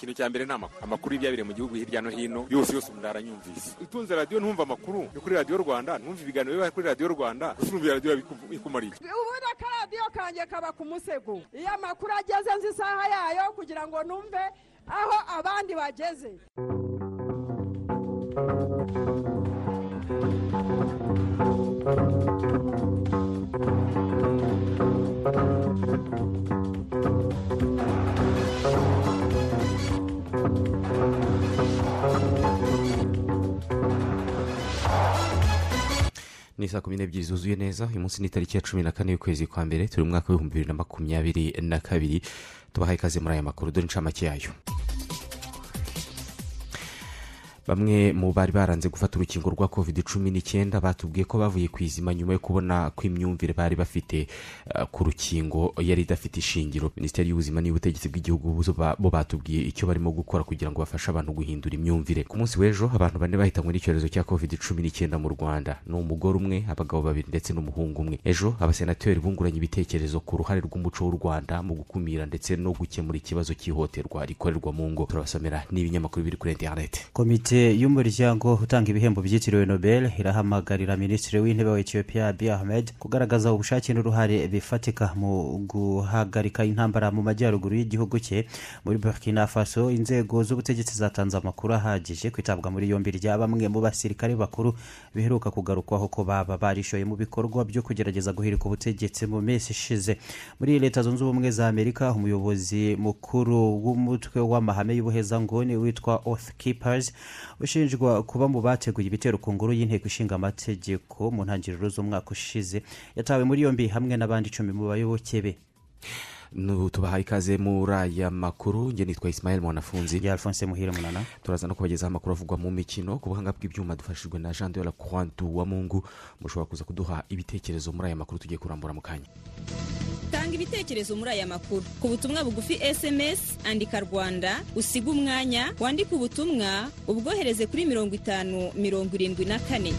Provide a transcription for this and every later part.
ikintu cya mbere ni amakuru amakuru y'ibyabereye mu gihugu hirya no hino yose yose umuntu aranyumvise utunze radiyo ntumva amakuru yo kuri radiyo rwanda ntumva ibiganiro biba kuri radiyo rwanda urumva radiyo bikumariye ubundi akaradiyo kanjye kaba ku musego. Iyo amakuru ageze nzi isaha yayo kugira ngo numve aho abandi bageze. Ni saa kumi n'ebyiri zuzuye neza uyu munsi ni tariki ya cumi na kane y'ukwezi kwa mbere turi mu mwaka w'ibihumbi bibiri na makumyabiri na kabiri tubahaye ikaze muri aya makuru dore incamake yayo. Bamwe mu bari baranze gufata urukingo rwa covid cumi n'icyenda batubwiye ko bavuye ku izima nyuma yo kubona ko imyumvire bari bafite uh, ku rukingo yari idafite ishingiro. Minisiteri y'ubuzima n'ubutegetsi bw'igihugu bo batubwiye icyo barimo gukora kugira ngo bafashe abantu guhindura imyumvire. Ku munsi w'ejo abantu bane bahitanywe n'icyorezo cya covid cumi n'icyenda mu rwanda. Ni umugore umwe abagabo babiri ndetse n'umuhungu umwe. Ejo abasenateri bunguranye ibitekerezo ku ruhare rw'umuco w'u rwanda mu gukumira ndetse no gukemura ikibazo cy'ihohoterwa rikorerwa mu ngo. Turabasomera n'ibinyamakuru biri kuri interineti komite y'umuryango utanga ibihembo byitiriwe nobel. Irahamagarira minisitiri w'intebe wa etiyopiya abiy ahmed kugaragaza ubushake n'uruhare bifatika mu guhagarika intambara mu majyaruguru y'igihugu cye muri burkina faso. Inzego z'ubutegetsi zatanze amakuru ahagije kwitabwa muri yombi rya bamwe mu basirikare bakuru biheruka kugarukwaho ko baba barishoye mu bikorwa byo kugerageza guhirika ubutegetsi mu minsi ishize. Muri leta zunze ubumwe za amerika umuyobozi mukuru w'umutwe w'amahame y'ubuhezanguni witwa oath keepers ushinjwa kuba mu bateguye ibitero ku ngoro y'inteko ishinga amategeko mu ntangiriro z'umwaka ushize yatawe muri yombi hamwe n'abandi icumi mu bayoboke be. Tubahaye ikaze muri aya makuru. Njye nitwa isimayeli mwanafunzi. Ya alphonse muhire munana. Turaza no kubagezaho amakuru avugwa mu mikino. Ku buhanga bw'ibyuma dufashijwe na jean de la croix wa mungu mushobora kuza kuduha ibitekerezo muri aya makuru tugiye kurambura mu kanya. Tanga ibitekerezo muri aya makuru. Ku butumwa bugufi sms andika rwanda usiga umwanya wandike ubutumwa ubwohereze kuri mirongo itanu mirongo irindwi na kane.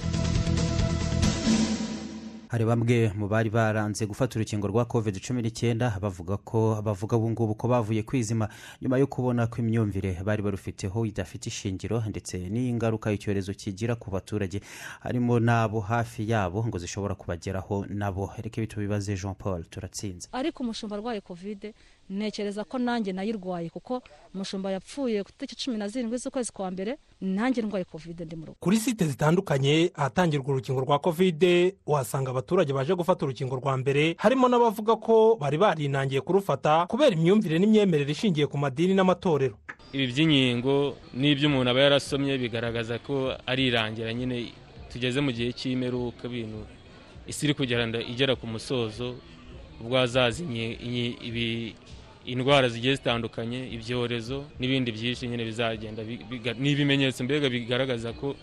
Hari bamwe mu bari baranze gufata urukingo rwa covid cumi n'icyenda bavuga ko bavuga ubu ngubu ko bavuye kwizima. Nyuma yo kubona ko imyumvire bari barufiteho idafite ishingiro ndetse n'ingaruka icyorezo kigira ku baturage. Harimo n'abo hafi yabo ngo zishobora kubageraho nabo. Reka tubibaze jean paul turatsinze. Ariko umushumba arwaye kovide ntekereza ko nanjye nayirwaye kuko umushumba yapfuye ku itariki cumi na zirindwi z'ukwezi kwa mbere nanjye ndwaye kovide ndi mu rugo. Kuri site zitandukanye ahatangirwa urukingo rwa kovide uhasanga abaturage baje gufata urukingo rwa mbere harimo n'abavuga ko bari barinangiye kurufata kubera imyumvire n'imyemerere ishingiye ku madini n'amatorero. Ibi by'inkingo n'ibyo umuntu aba yarasomye bigaragaza ko ari irangira nyine. Tugeze mu gihe cy'imeruka ibintu isi iri kugenda igera ku musozo ubwo hazaza indwara zigiye zitandukanye ibyorezo n'ibindi byinshi nyine bizagenda ni ibimenyetso mbega bigaragaza ko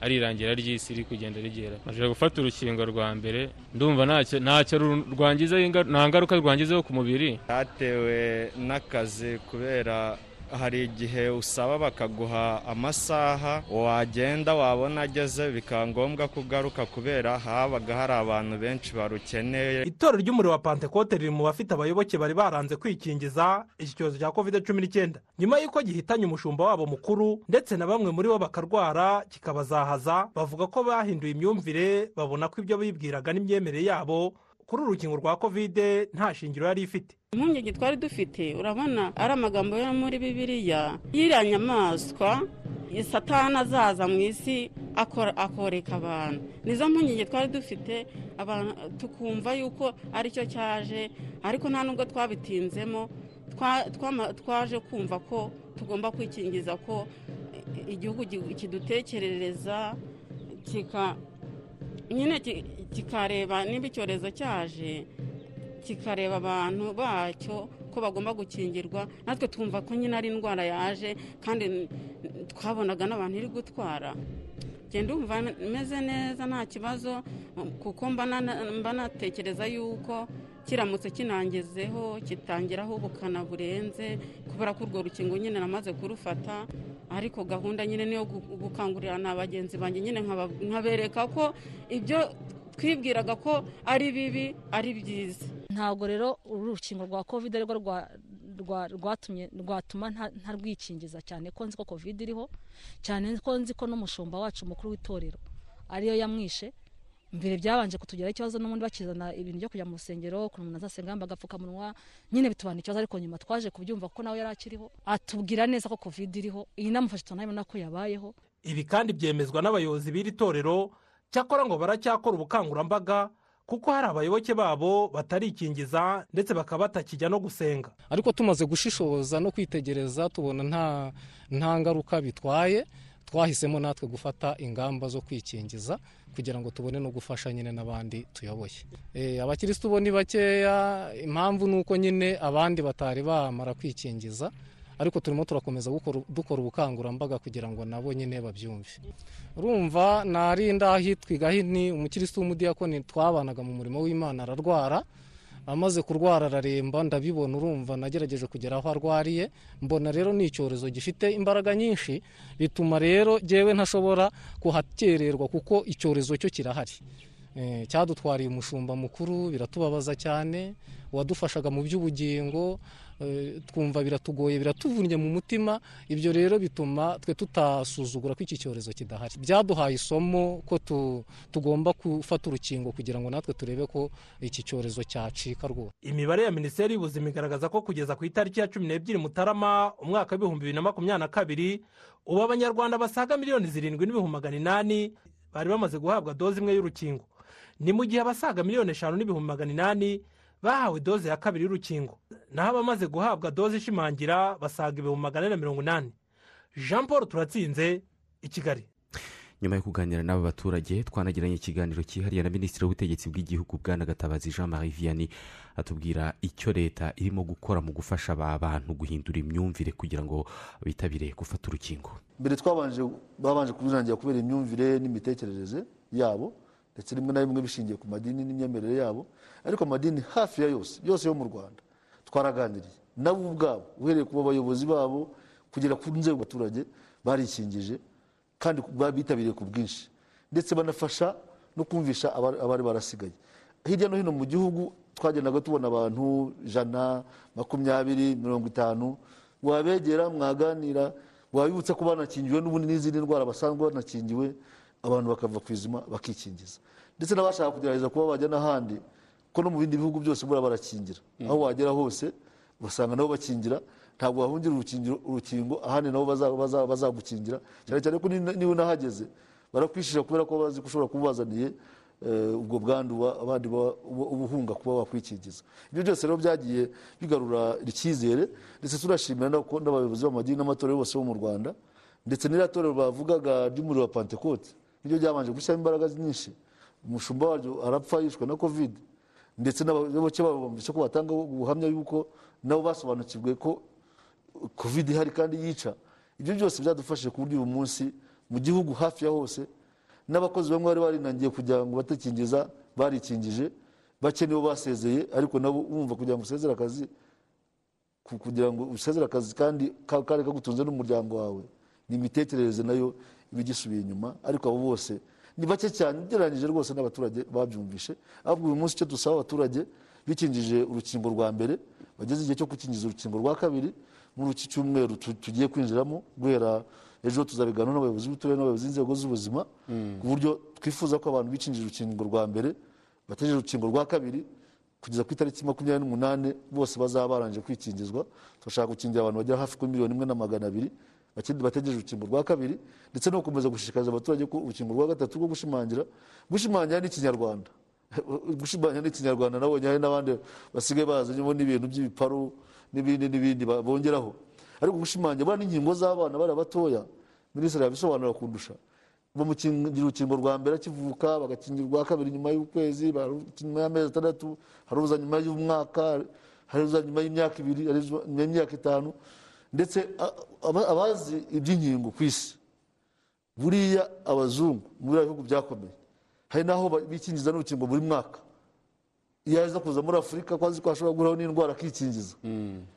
ari irangira ry'isi riri kugenda rigera. Maze gufata urukingo rwa mbere ndumva ntacyo rwangiza nta ngaruka rwangizeho ku mubiri. Hatewe n'akazi kubera hari igihe usaba bakaguha amasaha wagenda wabona ageze bikaba ngombwa ko ugaruka kubera habaga hari abantu benshi barukeneye. Itorero ry'umuriro wa pantekote riri mu bafite abayoboke bari baranze kwikingiza iki cyorezo cya kovide cumi n'icyenda. Nyuma y'uko gihitanye umushumba wabo mukuru ndetse na bamwe muri bo bakarwara kikabazahaza bavuga ko bahinduye imyumvire babona ko ibyo bibwiraga n'imyemerere yabo kuri urukingo rwa kovide nta shingiro yari ifite. Impungenge twari dufite urabona ari amagambo yo muri bibiliya y'iriya nyamaswa satana azaza mu isi akoreka abantu. Nizo mpungenge twari dufite tukumva yuko ari cyo cyaje ariko nta nubwo twabitinzemo twaje kumva ko tugomba kwikingiza ko igihugu kidutekerereza nyine kikareba niba icyorezo cyaje kikareba abantu bacyo ko bagomba gukingirwa. Natwe twumva ko nyine ari indwara yaje kandi twabonaga n'abantu iri gutwara. Genda umva meze neza nta kibazo kuko mba natekereza yuko kiramutse kinangezeho kitangiraho ubukana burenze kubera ko urwo rukingo nyine namaze kurufata ariko gahunda nyine niyo gukangurira na bagenzi banjye nyine nkabereka ko ibyo twibwiraga ko ari bibi ari byiza. Ntabwo rero uru rukingo rwa kovide rwatumye rwatuma nta- ntarwikingiza cyane ko nzi ko covid iriho cyane ko nzi ko n'umushumba wacu mukuru w'itorero ariyo yamwishe. Mbere byabanje kutugeraho ikibazo n'ubundi bakizana ibintu byo kujya mu rusengero ukuntu umuntu azasenga yambaye agapfukamunwa nyine bitubana ikibazo ariko nyuma twaje kubyumva ko nawe yari akiriho atubwira neza ko covid iriho iyi namufashe tunabona ko yabayeho. Ibi kandi byemezwa n'abayobozi b'iri torero cyakora ngo baracyakora ubukangurambaga kuko hari abayoboke babo batarikingiza ndetse bakaba batakijya no gusenga. Ariko tumaze gushishoza no kwitegereza tubona nta nta ngaruka bitwaye. Twahisemo natwe gufata ingamba zo kwikingiza kugira ngo tubone no gufasha nyine n'abandi tuyoboye. Eh, abakirisitu bo ni bakeya. Impamvu ni uko nyine abandi batari bamara kwikingiza ariko turimo turakomeza dukora ubukangurambaga kugira ngo nabo nyine babyumve. Urumva narinda ahitwa igahini umukirisitu w'umudiyakoni twabanaga mu murimo w'imana ararwara amaze kurwara araremba ndabibona urumva nagerageje kugera aho arwariye mbona rero ni icyorezo gifite imbaraga nyinshi bituma rero jyewe ntashobora kuhakererwa kuko icyorezo cyo kirahari. Eh, cyadutwariye umushumba mukuru biratubabaza cyane uwadufashaga mu by'ubugingo twumva biratugoye biratuvunnye mu mutima ibyo rero bituma twe tutasuzugura ko iki cyorezo kidahari. Byaduhaye isomo ko tu- tugomba gufata urukingo kugira ngo natwe turebe ko iki cyorezo cyacika rwose. Imibare ya minisiteri y'ubuzima igaragaza ko kugeza ku itariki ya cumi n'ebyiri mutarama umwaka w'ibihumbi bibiri na makumyabiri na kabiri ubu abanyarwanda basaga miliyoni zirindwi n'ibihumbi magana inani bari bamaze guhabwa doze imwe y'urukingo. Ni mu gihe abasaga miliyoni eshanu n'ibihumbi magana inani bahawe doze ya kabiri y'urukingo. Naho abamaze guhabwa doze ishimangira basaga ibihumbi magana ane na mirongo inani. Jean paul turatsinze i kigali. Nyuma yo kuganira n'aba baturage twanagiranye ikiganiro cyihariye na minisitiri w'ubutegetsi bw'igihugu bwana gatabazi jean marie vianney atubwira icyo leta irimo gukora mu gufasha aba bantu guhindura imyumvire kugira ngo bitabire gufata urukingo. Mbere twabanje babanje kubirangira kubera imyumvire n'imitekerereze yabo ndetse rimwe na rimwe bishingiye ku madini n'imyemerere yabo. Ariko amadini hafi ya yose yose yo mu rwanda twaraganiriye. Nabo ubwabo uhereye ku bayobozi babo kugera ku nzego abaturage barikingije kandi bitabiriye ku bwinshi. Ndetse banafasha no kumvisha abari barasigaye. Hirya no hino mu gihugu twagendaga tubona abantu ijana makumyabiri mirongo itanu. Wabegera mwaganira wabibutsa ko banakingiwe n'ubundi n'izindi ndwara basanzwe banakingiwe. Abantu bakava ku izima bakikingiza. Ndetse n'abashaka kugerageza kuba bajya n'ahandi ko no mu bindi bihugu byose buriya barakingira. Aho wagera hose basanga nabo bakingira ntabwo urukingiro- urukingo ahandi nabo baza- baza- bazagukingira. Cyane cyane ko ni- niba unahageze barakwishisha kubera ko bazi ko ushobora kuba ubazaniye eh, ubwo bwandu wa- abandi ba- uba uba uhunga kuba wakwikingiza ibyo byose rero byagiye bigarura icyizere ndetse turashimira n'abayobozi b'amadini n'amatorero bose bo mu rwanda ndetse n'iriya torero bavugaga ry'umuriro wa pantekote niryo ryabanje gushyiramo imbaraga nyinshi. Umushumba waryo arapfa yishwe na kovide ndetse n'abayoboke babo bumvise ko batanga ubuhamya yuko nabo basobanukiwe ko kovide ihari kandi yica. Ibyo byose byadufashije ku buryo uyu munsi mu gihugu hafi ya hose n'abakozi bamwe bari barinangiye kugira ngo batakingiza barikingije bake nibo basezeye ariko nabo bumva kugira ngo usezere akazi ku- kugira ngo usezere akazi kandi ka- kari kagutunze n'umuryango wawe. Ni imitekerereze na yo iba igisubiye inyuma ariko abo bose ni bake cyane ugereranyije rwose n'abaturage babyumvishe ahubwo uyu munsi icyo dusaba abaturage bikingije urukingo rwa mbere bageze igihe cyo gukingiza urukingo rwa kabiri. Muri iki cyumweru tu- tugiye kwinjiramo guhera ejo tuzabiganira n'abayobozi b'uturere n'abayobozi b'inzego z'ubuzima ku buryo twifuza ko abantu bikingije urukingo rwa mbere bategereje urukingo rwa kabiri kugeza ku itariki makumyabiri n'umunani bose bazaba barangije kwikingizwa. Turashaka gukingira abantu bagera hafi kuri miliyoni imwe na magana abiri bategereje urukingo rwa kabiri ndetse no gukomeza gushishikariza abaturage ko urukingo rwa gatatu rwo gushimangira gushimangira ni ikinyarwanda gushimangira ni ikinyarwanda nabonye hari n'abandi basigaye bazanyemo n'ibintu by'ibiparu n'ibindi n'ibindi bongeraho. Ariko gushimangira buriya n'inkingo z'abana bari batoya minisitiri yabisobanura kundusha. Bamukingira urukingo rwa mbere akivuka bagakingira urwa kabiri nyuma y'ukwezi nyuma y'amezi atandatu hari uza nyuma y'umwaka hari uza nyuma y'imyaka ibiri hari nyuma y'imyaka itanu. Ndetse abazi iby'inkingo ku isi. Buriya abazungu muri bihugu byakomeye hari n'aho bikingiza n'urukingo buri mwaka. Iyo aza kuza muri afurika ko azi ko ashobora guhuraho n'indwara akikingiza.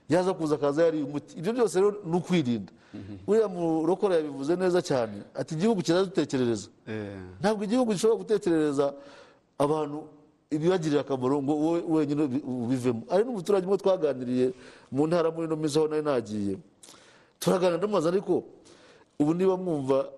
Yaza kuza akaza yariye umuti. Ibyo byose rero ni ukwirinda. Uriya murokora yabivuze neza cyane ati igihugu kiradutekerereza ntabwo igihugu gishobora gutekerereza abantu ibibagirira akamaro ngo wowe wenyine ubi- ubivemo. Ari n'umuturage umwe twaganiriye mu ntara muri ino minsi aho nari nagiye. Turaganira ndamubaza ariko ubu niba mwumva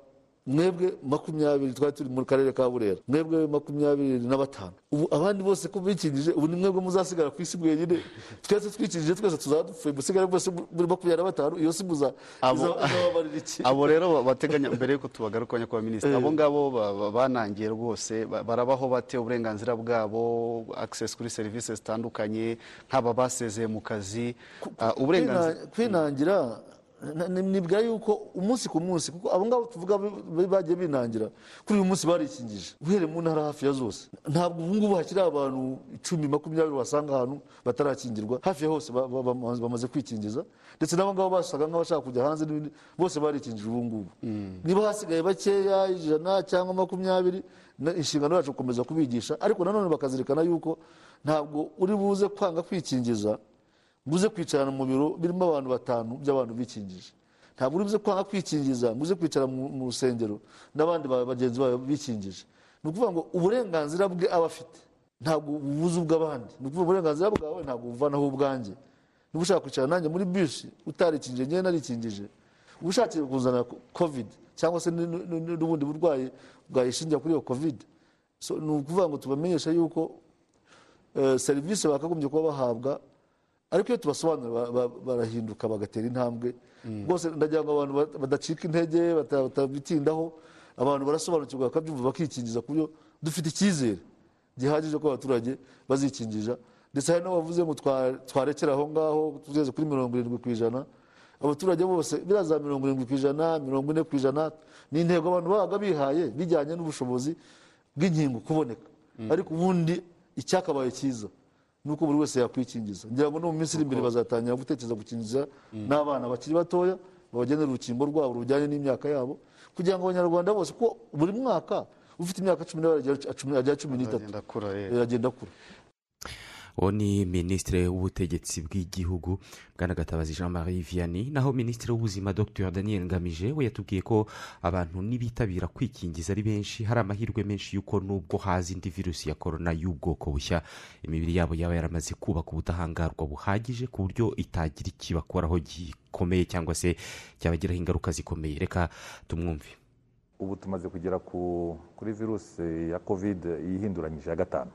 mwebwe makumyabiri twari turi mu karere ka burera mwebwe makumyabiri na batanu. Ubu abandi bose ko bikingije ubu ni mwebwe muzasigara ku isi mwenyine. Twese twikingije twese tuzaba dupfuye. Musigare bose muri makumyabiri na batanu iyo si muza izababarira iki? Abo rero bateganya mbere yuko tubagaruka nyakubahwa minisitiri Eh. abo ngabo ba- ba- banangiye rwose ba- barabaho bate uburenganzira bwabo access kuri serivisi zitandukanye nk'aba basezeye mu kazi Ah, uburenganzira Kwina- kwinangira nibwira yuko umunsi ku munsi kuko abo ngabo tuvuga bagiye binangira kuri uyu munsi barikingije. Uhereye mu ntara hafi ya zose. Ntabwo ubu ngubu hakiri abantu icumi makumyabiri wasanga ahantu batarakingirwa. Hafi ya hose ba- ba- bamaze kwikingiza. Ndetse n'abo ngabo basaga nk'abashaka kujya hanze n'ibindi bose barikingije ubu ngubu. Niba hasigaye bakeya ijana cyangwa makumyabiri inshingano yacu gukomeza kubigisha. Ariko nanone bakazirikana yuko ntabwo uri buze kwanga kwikingiza ngo uze kwicarana mu biro birimo abantu batanu by'abantu bikingije ntabwo uri buze kwanga kwikingiza ngo uze kwicara mu rusengero n'abandi ba- bagenzi bawe bikingije ni ukuvuga ngo uburenganzira bwe aba afite. Ntabwo bubuza ubw'abandi. Ni ukuvuga uburenganzira bwawe ntabwo buvanaho ubwanjye. Niba ushaka kwicara nanjye muri bisi utarikingije njyewe narikingije uba ushakiye kuzana covid cyangwa se n'ubundi burwayi bwayishingira kuri iyo covid. So, ni ukuvuga ngo tubamenyeshe yuko eh, serivisi bakagombye kuba bahabwa ariko iyo ba- barahinduka bagatera intambwe rwose ndagira ngo abantu ba- badacika intege bata- batabitindaho abantu barasobanukirwa bakabyumva bakikingiza ku buryo dufite icyizere gihagije ko abaturage bazikingiza. Ndetse hari n'abavuze ngo twa- twarekera aho ngaho tugeze kuri mirongo irindwi ku ijana. Abaturage bose biriya za mirongo irindwi ku ijana mirongo ine ku ijana ni intego abantu babaga bihaye bijyanye n'ubushobozi bw'inkingo kuboneka. Ariko ubundi icyakabaye cyiza. Ni uko buri wese yakwikingiza. Ngira ngo no mu minsi iri imbere bazatangira gutekereza gukingiza n'abana bakiri batoya babagenera urukingo rwabo rujyanye n'imyaka yabo kugira ngo abanyarwanda bose kuko buri mwaka ufite imyaka cumi n'abiri agera cumi- agera cumi n'itatu. Agenda akura, eh. Eh, agenda akura uwo ni minisitiri w'ubutegetsi bw'igihugu bwana gatabazi jean marie vianney. Naho minisitiri w'ubuzima dr. Daniel ngamije we yatubwiye ko abantu nibitabira kwikingiza ari benshi hari amahirwe menshi y'uko nubwo haza indi virusi ya korona y'ubwoko bushya imibiri yabo yaba yaramaze kubaka ubudahangarwa buhagije ku buryo itagira ikibakoraho gikomeye cyangwa se cyabagiraho ingaruka zikomeye. Reka tumwumve. Ubu tumaze kugera ku- kuri virusi ya kovide yihinduranyije ya gatanu.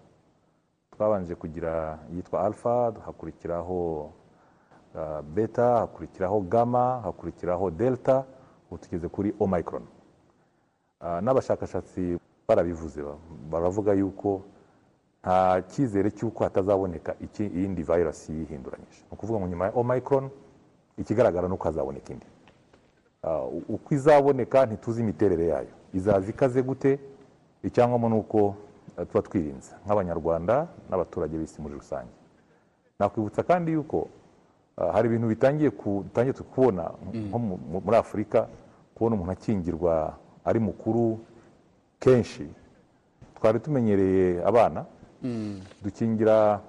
Twabanje kugira iyitwa alpha hakurikiraho uh, beta hakurikiraho gama hakurikiraho delta ubu tugeze kuri omicron. Uh, n'abashakashatsi barabivuze ba- baravuga yuko nta cyizere cy'uko hatazaboneka iyindi virus yihinduranyije. Ni ukuvuga ngo nyuma ya omicron ikigaragara ni uko hazaboneka indi. Uh, uko izaboneka ntituzi imiterere yayo. Izaza ikaze gute? Icyangombwa ni uko tuba twirinze nk'abanyarwanda n'abaturage b'isi muri rusange. Nakwibutsa kandi yuko uh, hari ibintu bitangiye kubona nko mu- mu- muri afurika kubona umuntu akingirwa ari mukuru kenshi twari tumenyereye abana. Dukingira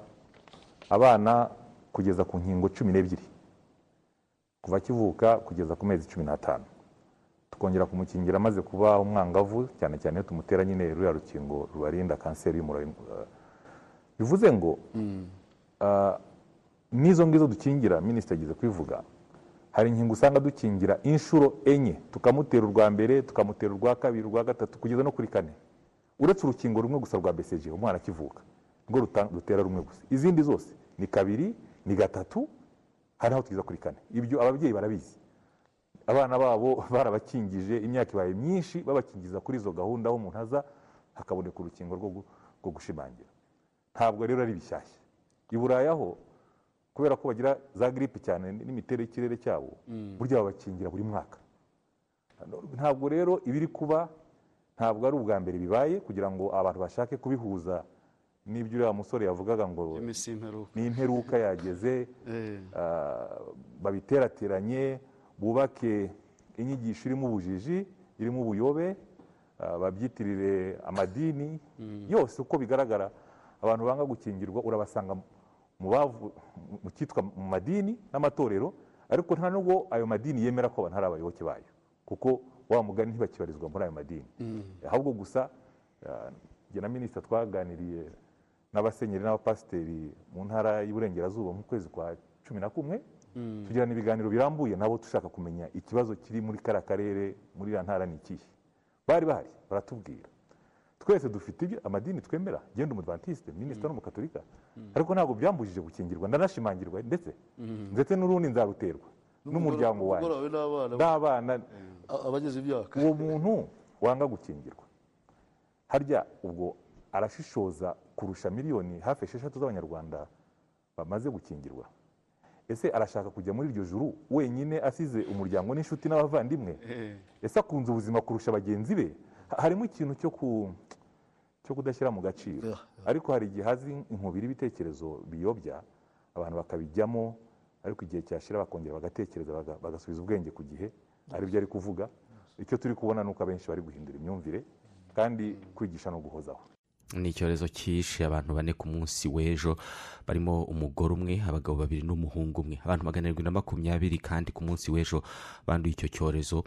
abana kugeza ku nkingo cumi n'ebyiri. Kuva akivuka kugeza ku mezi cumi n'atanu. Tukongera kumukingira amaze kuba umwangavu cyane cyane iyo tumutera nyine ruriya rukingo rubarinda kanseri y'umura uh, bivuze ngo uh, n'izo ngizo dukingira minisitiri ageze kubivuga hari inkingo usanga dukingira inshuro enye tukamutera urwa mbere tukamutera urwa kabiri urwa gatatu kugeza no kuri kane. Uretse urukingo rumwe gusa rwa BCG umwana akivuka rwo ruta- rutera rumwe gusa. Izindi zose ni kabiri ni gatatu hari aho tugeza kuri kane. Ibyo ababyeyi barabizi. Abana babo barabakingije imyaka ibaye myinshi babakingiza kuri izo gahunda aho umuntu aza hakaboneka urukingo rwo gu- rwo gushimangira. Ntabwo rero ari bishyashya. I burayi aho kubera ko bagira za giripe cyane n'imiterere y'ikirere cyabo burya babakingira buri mwaka. Ntabwo rero ibiri kuba ntabwo ari ubwa mbere bibaye kugira ngo abantu bashake kubihuza n'ibyo uriya musore yavugaga ngo ni imperuka yageze Eh. ah, babiterateranye bubake inyigisho irimo ubujiji irimo ubuyobe ah, babyitirire amadini yose uko bigaragara abantu banga gukingirwa urabasanga mu bavu- mu cyitwa mu madini n'amatorero ariko nta nubwo ayo madini yemera ko abantu ari abayoboke bayo kuko wa mugani ntibakibarizwa muri ayo madini. Ahubwo gusa ah, na minisita twaganiriye n'abasenyeri n'abapasiteri mu ntara y'uburengerazuba mu kwezi kwa cumi na kumwe tugirana ibiganiro birambuye nabo dushaka kumenya ikibazo kiri muri kariya karere muri iriya ntara ni ikihe. Bari bahari baratubwira. Twese dufite ibyo amadini twemera genda umudvantiste minisita n'umukatolika ariko ntabwo byambujije gukingirwa ndanashimangirwa ndetse ndetse n'urundi nzaruterwa n'umuryango wanjye wawe n'abana. Abageze imyaka. Uwo muntu wanga gukingirwa. Harya ubwo arashishoza kurusha miliyoni hafi esheshatu z'abanyarwanda bamaze gukingirwa. Ese arashaka kujya muri iryo juru wenyine asize umuryango n'inshuti n'abavandimwe? Ese akunze ubuzima kurusha bagenzi be? Ha- harimo ikintu cyo ku cyo kudashyira mu gaciro. Ariko hari igihe hazi inkubiri ibitekerezo biyobya abantu bakabijyamo ariko igihe cyashira bakongera bagatekereza baga- bagasubiza ubwenge ku gihe. Aribyo ari kuvuga. Icyo turi kubona ni uko abenshi bari guhindura imyumvire kandi kwigisha no guhozaho. Ni icyorezo cyishe abantu bane ku munsi w'ejo. Barimo umugore umwe abagabo babiri n'umuhungu umwe. Abantu magana arindwi na makumyabiri kandi ku munsi w'ejo banduye icyo cyorezo.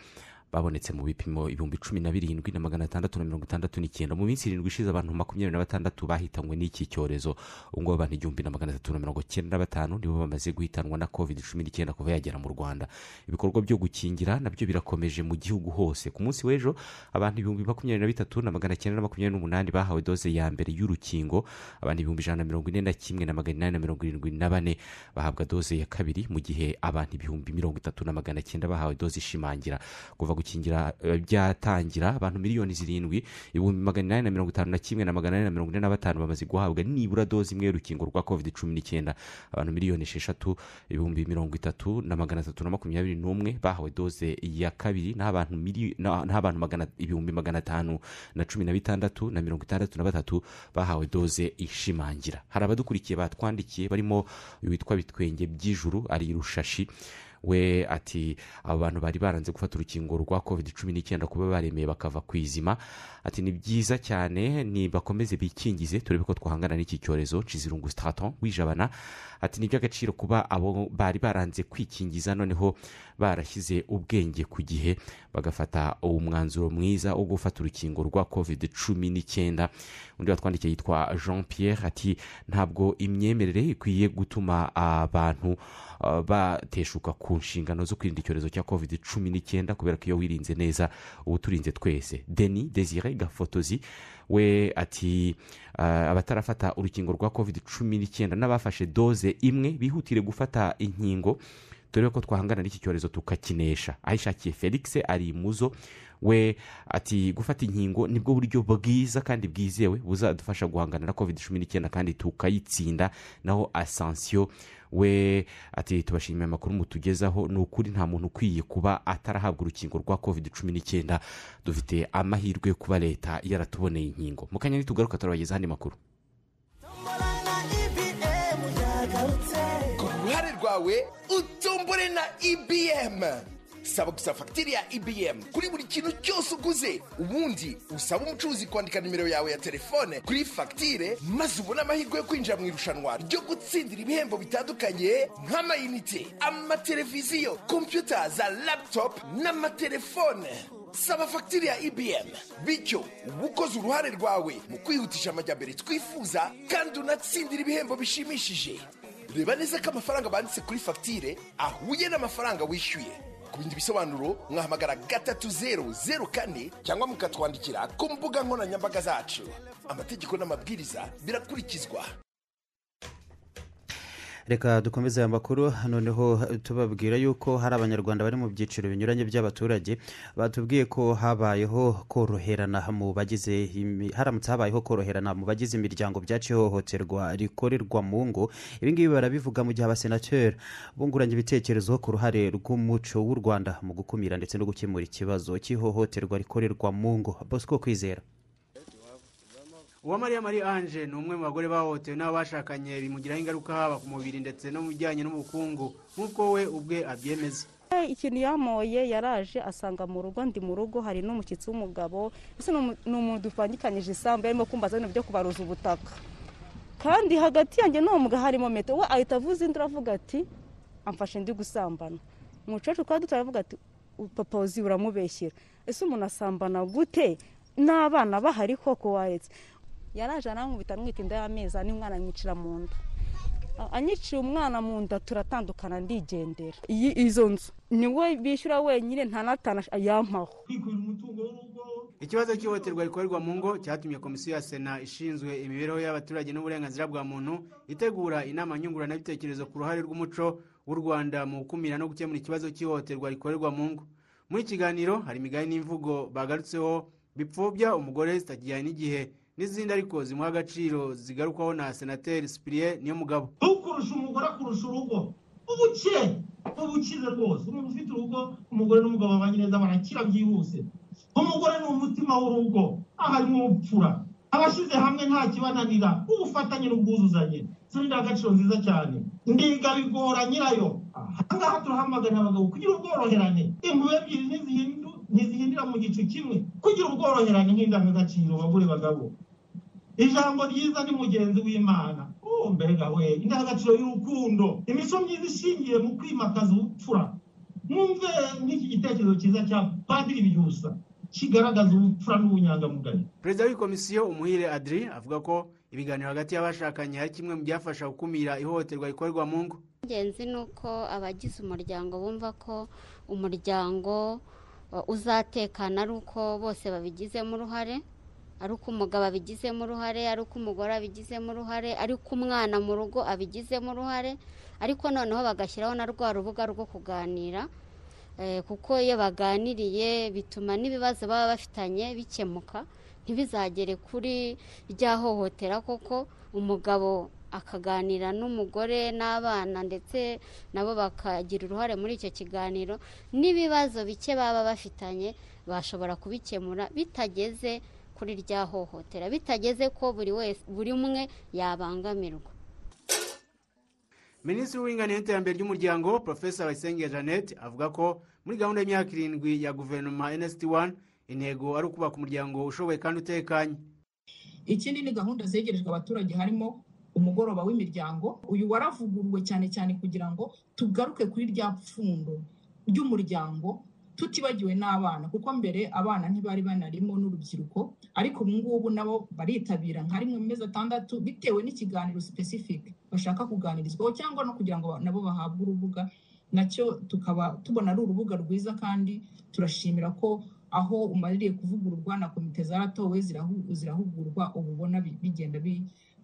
Babonetse mu bipimo ibihumbi cumi na birindwi na magana atandatu na mirongo itandatu n'icyenda. Mu minsi irindwi ishize abantu makumyabiri na batandatu bahitanywe n'iki cyorezo. Ubu ngubu abantu igihumbi na magana atatu na mirongo icyenda na batanu nibo bamaze guhitanwa na covid cumi n'icyenda kuva yagera mu rwanda. Ibikorwa byo gukingira na byo birakomeje mu gihugu hose. Ku munsi w'ejo abantu ibihumbi makumyabiri na bitatu na magana cyenda na makumyabiri n'umunani bahawe doze ya mbere y'urukingo. Abantu ibihumbi ijana na mirongo ine na kimwe na magana inani na mirongo irindwi na bane bahabwa doze ya kabiri mu gihe abantu ibihumbi mirongo itatu na magana cyenda bahawe doze ishimangira. Kuva gukingira eh, byatangira abantu miliyoni zirindwi ibihumbi magana inani na mirongo itanu na kimwe na magana ane na mirongo ine na batanu bamaze guhabwa nibura doze imwe y'urukingo rwa covid cumi n'icyenda. Abantu miliyoni esheshatu ibihumbi mirongo itatu na magana atatu na makumyabiri n'umwe bahawe doze ya kabiri naho abantu ibihumbi magana atanu na cumi na bitandatu na mirongo itandatu na batatu bahawe doze ishimangira. Hari abadukurikiye batwandikiye barimo witwa bitwenge by'ijuru ari rushashi. We ati abo bantu bari baranze gufata urukingo rwa covid cumi n'icyenda kuba baremeye bakava ku izima. Ati ni byiza cyane ni bakomeze bikingize turebe ko twahangana n'iki cyorezo nshizirungu straton wijabana. Ati ni iby'agaciro kuba abo bari baranze kwikingiza noneho barashyize ubwenge ku gihe bagafata uwo mwanzuro mwiza wo gufata urukingo rwa covid cumi n'icyenda. Undi watwandikiye yitwa jean pierre ati ntabwo imyemerere ikwiye gutuma abantu uh, bateshuka ku nshingano zo kwirinda icyorezo cya covid cumi n'icyenda kubera ko iyo wirinze neza uba uturinze twese. Deni desire gafotozi we ati uh, abatarafata urukingo rwa covid cumi n'icyenda n'abafashe doze imwe bihutire gufata inkingo dore ko twahangana n'iki cyorezo tukakinesha. Ahishakiye felix ari imuzo we ati gufata inkingo ni bwo buryo bwiza kandi bwizewe buzadufasha guhangana na covid cumi n'icyenda kandi tukayitsinda. Naho asansiyo we ati tubashimiye amakuru mutugezaho ni ukuri nta muntu ukwiye kuba atarahabwa urukingo rwa covid cumi n'icyenda. Dufite amahirwe yo kuba leta yaratuboneye inkingo. Mu kanya nitugaruka turabagezaho andi makuru. Ku ruhare rwawe utombore na ibm saba gusa fagitire ya ibm kuri buri kintu cyose uguze ubundi usaba umucuruzi kwandika nimero yawe ya telefone kuri fagitire maze ubone amahirwe yo kwinjira mu irushanwa ryo gutsindira ibihembo bitandukanye nk'amayinite amateleviziyo kompiyuta za laputopu n'amatelefone. Saba fagitire ya ibm bityo uba ukoze uruhare rwawe mu kwihutisha amajyambere twifuza kandi unatsindira ibihembo bishimishije. Reba neza ko amafaranga banditse kuri fagitire ahuye n'amafaranga wishyuye. Ku bindi bisobanuro mwahamagara gatatu zeru zeru kane cyangwa mukatwandikira ku mbuga nkoranyambaga zacu. Amategeko n'amabwiriza birakurikizwa. Reka dukomeze aya makuru. Noneho tubabwira yuko hari abanyarwanda bari mu byiciro binyuranye by'abaturage batubwiye ko habayeho koroherana mu bagize haramutse habayeho koroherana mu bagize imiryango byaciye ihohoterwa rikorerwa mu ngo. Ibi ngibi barabivuga mu gihe abasenateri bunguranye ibitekerezo ku ruhare rw'umuco w'u rwanda mu gukumira ndetse no gukemura ikibazo cy'ihohoterwa rikorerwa mu ngo. Bosco kwizera. Uwamariya marie ange ni umwe mu bagore bahohotewe n'abo bashakanye bimugiraho ingaruka haba ku mubiri ndetse no mu bijyanye n'ubukungu nk'uko we ubwe abyemeza. Ikintu yamoye yaraje asanga mu rugo ndi mu rugo hari n'umushyitsi w'umugabo ese ni umu- ni umuntu dupangikanyije isambu yarimo kumbaza ibintu byo kubaruza ubutaka. Kandi hagati yanjye n'uwo mugabo harimo meto we ahita avuza indi aravuga ati amfashe ndi gusambana. Umukecuru twari dutoya aravuga ati papa uzi uramubeshyera. Ese umuntu asambana gute? N'abana bahari koko waretse yaraje arankubita amwita inda y'amezi ane umwana anyicira mu nda. Anyiciye umwana mu nda turatandukana ndigendera. Iyi izo nzu? Niwe bishyura wenyine nta n'atanu yampaho. Ikibazo cy'ihohoterwa rikorerwa mu ngo cyatumye komisiyo ya sena ishinzwe imibereho y'abaturage n'uburenganzira bwa muntu itegura inama nyunguranabitekerezo ku ruhare rw'umuco w'u rwanda mu gukumira no gukemura ikibazo cy'ihohoterwa rikorerwa mu ngo. Muri iki kiganiro hari imigani n'imvugo bagarutseho bipfobya umugore zitakijyanye n'igihe. N'izindi ariko zimuha agaciro zigarukwaho na senateri sipiriye niyo mugabo ukurusha umugore akurusha urugo. Ubuke ubukize rwose. Umuntu ufite urugo umugore n'umugabo babanye neza barakira byihuse. Umugore ni umutima w'urugo. Aha harimo ubupfura abashyize hamwe nta kibananira. Ubufatanye n'ubwuzuzanye. Izo ni indangagaciro nziza cyane. Ndiga bigora nyirayo. Ahangaha turahamagarira abagabo kugira ubworoherane. Impuhwe ebyiri ntizihindira mu gicu kimwe. Kugira ubworoherane nk'indangagaciro bagore bagabo. Ijambo ryiza ni mugenzi w'imana. Mbega we indangagaciro y'urukundo. Imico myiza ishingiye mu kwimakaza ubupfura. Mwumve nk'iki gitekerezo cyiza cya padiri byusa kigaragaza ubupfura n'ubunyangamugayo. Perezida w'ikomisiyo umuhire adri avuga ko ibiganiro hagati y'abashakanye ari kimwe mu byafasha gukumira ihohoterwa rikorerwa mu ngo. Ingenzi ni uko abagize umuryango bumva ko umuryango uzatekana ari uko bose babigizemo uruhare. Ari uko umugabo abigizemo uruhare ari uko umugore abigizemo uruhare ari uko umwana mu rugo abigizemo uruhare. Ariko noneho bagashyiraho na rwa rubuga rwo kuganira kuko iyo baganiriye bituma n'ibibazo baba bafitanye bikemuka ntibizagere kuri rya hohotera koko umugabo akaganira n'umugore n'abana ndetse nabo bakagira uruhare muri icyo kiganiro. N'ibibazo bike baba bafitanye bashobora kubikemura bitageze kuri rya hohotera bitageze ko buri wese buri umwe yabangamirwa. Minisitiri w'uburinganire n'iterambere ry'umuryango profesa bayisenge jeannette avuga ko muri gahunda y'imyaka irindwi ya guverinoma nsd wani intego ari ukubaka umuryango ushoboye kandi utekanye. Ikindi ni gahunda zegerejwe abaturage harimo umugoroba w'imiryango. Uyu waravuguruwe cyane cyane kugira ngo tugaruke kuri rya pfundo ry'umuryango tutibagiwe n'abana kuko mbere abana ntibari banarimo n'urubyiruko ariko ubu ngubu nabo baritabira nka rimwe mu mezi atandatu bitewe n'ikiganiro sipesifike bashaka kuganirizwaho cyangwa no kugira ngo nabo bahabwe urubuga na cyo tukaba tubona ari urubuga rwiza kandi turashimira ko aho umaririye kuvugururwa na komite zaratowe zirahugurwa ubu ubona bigenda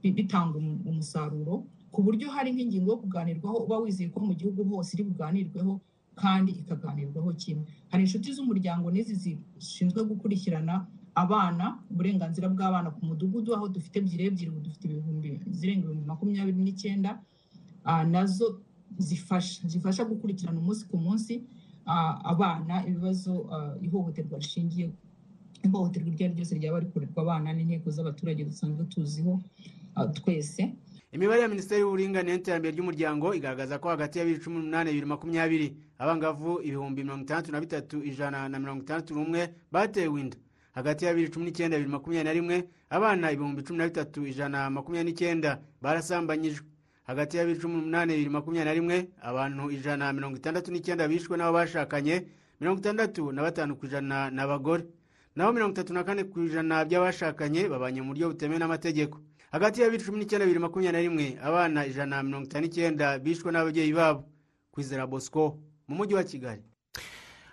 bitanga umusaruro ku buryo hari nk'ingingo yo kuganirwaho uba wizeye ko mu gihugu hose iri buganirweho kandi ikaganirwaho kimwe. Hari inshuti z'umuryango n'izi zishinzwe gukurikirana abana uburenganzira bw'abana ku mudugudu aho dufite ebyiri ebyiri ubu dufite ibihumbi zirenga ibihumbi makumyabiri n'icyenda na zo zifasha zifasha gukurikirana umunsi ku munsi abana ibibazo ihohoterwa rishingiye ihohoterwa iryo ari ryo ryose ryaba rikorerwa abana n'inteko z'abaturage dusanzwe tuziho twese. Imibare ya minisiteri y'uburinganire n'iterambere ry'umuryango igaragaza ko hagati ya bibiri cumi n'umunani bibiri makumyabiri abangavu ibihumbi mirongo itandatu na bitatu ijana na mirongo itandatu n'umwe batewe inda. Hagati ya bibiri cumi n'icyenda bibiri makumyabiri na rimwe abana ibihumbi cumi na bitatu ijana na makumyabiri n'icyenda barasambanyijwe. Hagati ya bibiri cumi n'umunani bibiri makumyabiri na rimwe abantu ijana na mirongo itandatu n'icyenda bishwe n'abo bashakanye mirongo itandatu na batanu ku ijana ni abagore naho mirongo itatu na kane ku ijana by'abashakanye babanye mu buryo butemewe n'amategeko. Hagati ya bibiri cumi n'icyenda bibiri makumyabiri na rimwe abana ijana na mirongo itanu n'icyenda bishwe n'ababyeyi babo. Kwizera bosco. Mu mujyi wa kigali.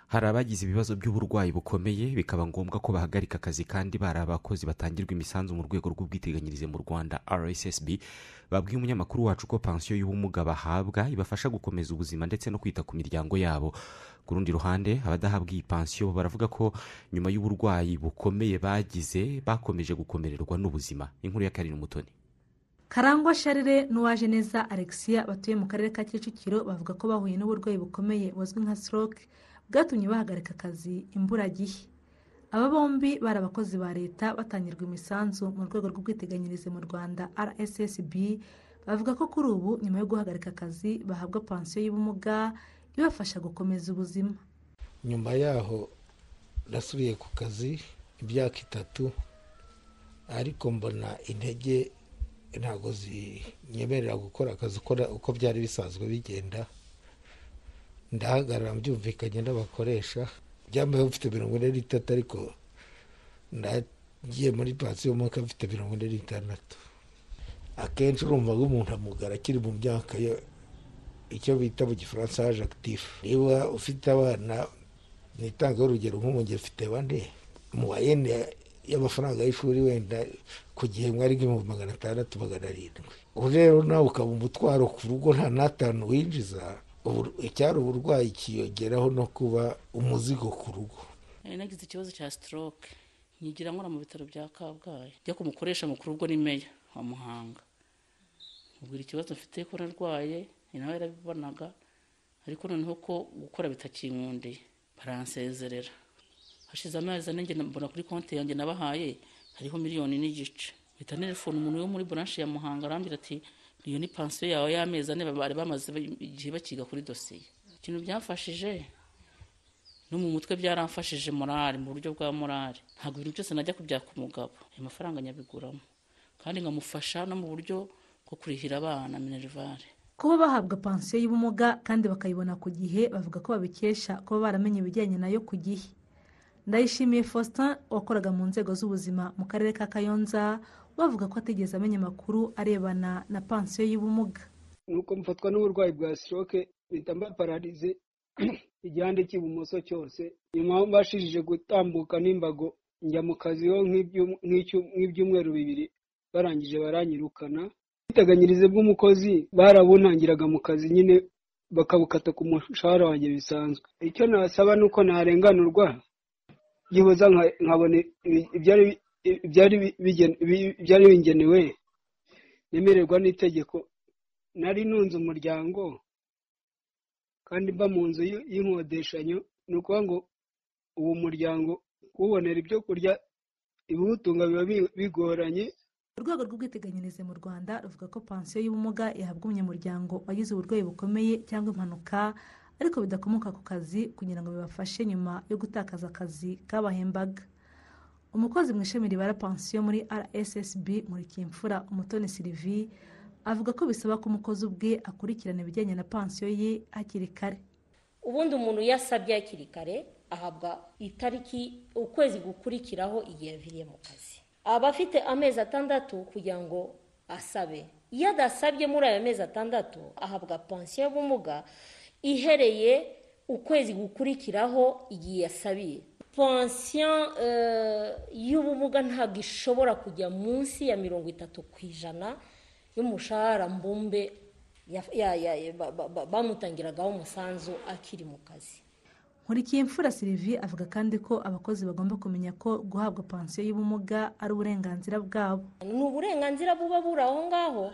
Hari abagize ibibazo by'uburwayi bukomeye bikaba ngombwa ko bahagarika akazi kandi bari abakozi batangirwa imisanzu mu rwego rw'ubwiteganyirize mu rwanda rssb babwiye umunyamakuru wacu ko pansiyo y'ubumuga bahabwa ibafasha gukomeza ubuzima ndetse no kwita ku miryango yabo. Ku rundi ruhande abadahabwa iyi pansiyo baravuga ko nyuma y'uburwayi bukomeye bagize bakomeje gukomererwa n'ubuzima. Inkuru ya karindwi umutoni karangwa sharire n'uwaje neza alexia batuye mu karere ka kicukiro bavuga ko bahuye n'uburwayi bukomeye buzwi nka stroke bwatumye bahagarika akazi imburagihe. Aba bombi bari abakozi ba leta batangirwa imisanzu mu rwego rw'ubwiteganyirize mu rwanda rssb bavuga ko kuri ubu nyuma yo guhagarika akazi bahabwa pansiyo y'ubumuga ibafasha gukomeza ubuzima. Nyuma yaho nasubiye ku kazi imyaka itatu ariko mbona intege ntabwo zinyemerera gukora akazi uko byari bisanzwe bigenda. Ndahagarara mbyumvikanye n'abakoresha. Byambaye mfite mirongo ine n'itatu ariko ngiye muri pansiyo y'umwaka mfite mirongo ine n'itandatu. Akenshi urumva ko umuntu amugara akiri mu myaka yo icyo bita mu gifaransa haje akitifu niba ufite abana nitangeho urugero nk'ubu njye mfite bane. Mu wayene y'amafaranga y'ishuri wenda ku gihe mwari nk'ibihumbi magana atandatu magana arindwi. Ubu rero nawe ukaba umutwaro ku rugo nta n'atanu winjiza icyari uburwayi kiyongeraho no kuba umuzigo ku rugo. Nagize ikibazo cya stroke. Nyigira nkora mu bitaro bya kabgayi. Njya kumukoresha mukuru ubwo ni meya wa muhanga. Mubwira ikibazo mfite ko narwaye ni nawe yarabibonaga ariko noneho ko gukora bitakinkundiye. Baransezerera. Hashize amezi ane mbona kuri konti yanjye nabahaye hariho miliyoni n'igice. Mpita telefone umuntu wo muri branche ya muhanga arambwira ati iyo ni pansiyo yawe y'amezi ane bari bamaze igihe bakiga kuri dosiye ikintu byamfashije no mu mutwe byaramfashije morale mu buryo bwa morale. Ntabwo ibintu byose najya kubyaka umugabo. Ayo mafaranga nyabiguramo. Kandi nkamufasha no mu buryo bwo kurihira abana minerivare kuba bahabwa pansiyo y'ubumuga kandi bakayibona ku gihe bavuga ko babikesha kuba baramenye ibijyanye na yo ku gihe. Ndayishimiye faustin wakoraga mu nzego z'ubuzima mu karere ka kayonza bavuga ko atigeze amenya amakuru arebana na pansiyo y'ubumuga. Nuko mfatwa n'uburwayi bwa stroke mpita mba pararize igihande cy'ibumoso cyose. Nyuma mbashishije gutambuka n'imbago njya mu kazi ho nk'ibyumweru bibiri barangije baranyirukana. Ubwiteganyirize bw'umukozi barabunangiraga mu kazi nyine bakabukata ku mushahara wanjye bisanzwe. Icyo nasaba ni uko narenganurwa byibuza nka- nkabona ibyari bi- ibyari bi- bigen- bi- ibyari bingenewe nemererwa n'itegeko nari nunze umuryango kandi mba mu nzu y'inkodeshanyo ni ukuvuga ngo uwo muryango kuwubonera ibyo kurya ibiwutunga biba bi- bigoranye. Urwego rw'ubwiteganyirize mu rwanda ruvuga ko pansiyo y'ubumuga ihabwa umunyamuryango wagize uburwayi bukomeye cyangwa impanuka ariko bidakomoka ku kazi kugira ngo bibafashe nyuma yo gutakaza akazi kabahembaga umukozi mu ishami ribara pansiyo muri rssb muri kimfura umutoni silivi avuga ko bisaba ko umukozi ubwe akurikirana ibijyanye na pansiyo ye hakiri kare. Ubundi umuntu iyo asabye hakiri kare ahabwa itariki ukwezi gukurikiraho igihe yaviriye mu kazi. Aba afite amezi atandatu kugira ngo asabe. Iyo adasabye muri ayo mezi atandatu ahabwa pansiyo y'ubumuga ihereye ukwezi gukurikiraho igihe yasabiye. Pansiyo eh, y'ubumuga ntabwo ishobora kujya munsi ya mirongo itatu ku ijana y'umushahara mbumbe bamutangiragaho umusanzu akiri mu kazi. Nkurikiye imfura silivi avuga kandi ko abakozi bagomba kumenya ko guhabwa pansiyo y'ubumuga ari uburenganzira bwabo. Ni uburenganzira buba buri aho ngaho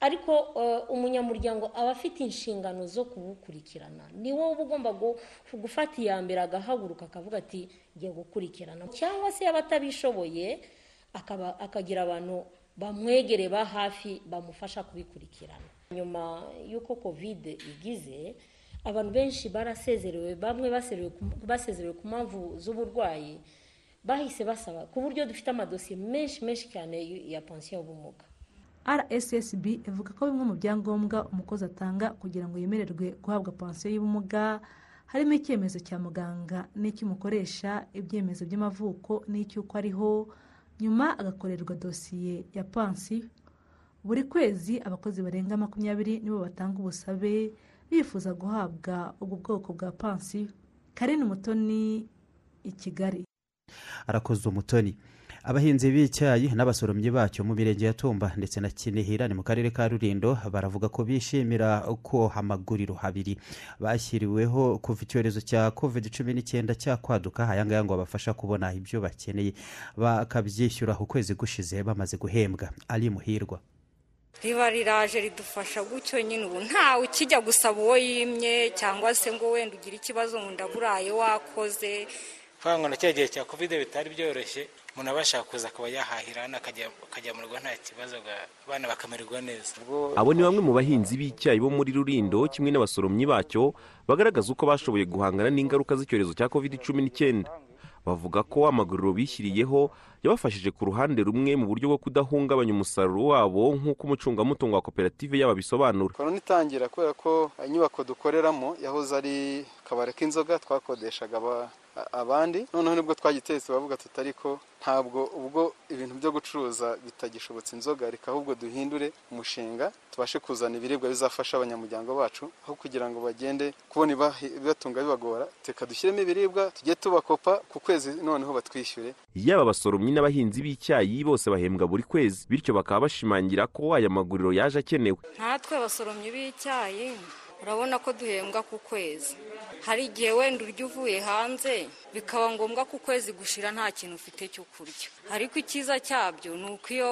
ariko eh, umunyamuryango aba afite inshingano zo kubukurikirana ni wowe uba ugomba gu- gufata iya mbere agahaguruka akavuga ati ngiye gukurikirana. Cyangwa se yaba atabishoboye akagira abantu bamwegere ba hafi bamufasha kubikurikirana. Nyuma y'uko kovide igize abantu benshi barasezerewe bamwe basezerewe ku mpamvu z'uburwayi bahise basaba ku buryo dufite amadosiye menshi menshi cyane ya pansiyo y'ubumuga. Rssb ivuga ko bimwe mu byangombwa umukozi atanga kugira ngo yemererwe guhabwa pansiyo y'ubumuga harimo icyemezo cya muganga n'icy'umukoresha ibyemezo by'amavuko n'icy'uko ariho nyuma agakorerwa dosiye ya pansiyo buri kwezi abakozi barenga makumyabiri nibo batanga ubusabe bifuza guhabwa ubu bwoko bwa pansiyo karine umutoni i kigali. Arakoze umutoni abahinzi b'icyayi n'abasoromyi bacyo mu mirenge ya tumba ndetse na kinihira ni mu karere ka rurindo baravuga ko bishimira ko amaguriro abiri bashyiriweho kuva icyorezo cya covid cumi n'icyenda cyakwaduka aya ngaya ngo babafasha kubona ibyo bakeneye. Bakabyishyura ukwezi gushize bamaze guhembwa. Ari muhirwa. Riba riraje ridufasha gutyo nyine ubu. Ntawe ukijya gusaba uwo yimye cyangwa se ngo wenda ugire ikibazo ngo ndaburaye wakoze. Ngo na cya gihe cya kovide bitari byoroshye umuntu aba yashaka kuza akaba yahahira akajya mu rugo nta kibazo abana bakamererwa neza. Abo ni bamwe mu bahinzi b'icyayi bo muri rurindo kimwe n'abasoromyi bacyo bagaragaza uko bashoboye guhangana n'ingaruka z'icyorezo cya covid cumi n'icyenda. Bavuga ko amaguriro bishyiriyeho yabafashije ku ruhande rumwe mu buryo bwo kudahungabanya umusaruro wabo nk'uko umucungamutungo wa koperative yabo abisobanura korona itangira kubera ko inyubako dukoreramo yahoze ari akabari k'inzoga twakodeshaga abandi. Noneho ni bwo twagitetse bavuga tutari ko ntabwo ubwo ibintu byo gucuruza bitagishobotse inzoga reka ahubwo duhindure umushinga tubashe kuzana ibiribwa bizafasha abanyamuryango bacu aho kugira ngo bagende kubona ibibatunga bibagora reka dushyiremo ibiribwa tujye tubakopa ku kwezi noneho batwishyure. Yaba abasoromyi n'abahinzi b'icyayi bose bahembwa buri kwezi bityo bakaba bashimangira ko aya maguriro yaje akenewe. Nkatwe abasoromyi b'icyayi urabona ko duhembwa ku kwezi hari igihe wenda urya uvuye hanze bikaba ngombwa ko ukwezi gushira nta kintu ufite cyo kurya ariko icyiza cyabyo ni uko iyo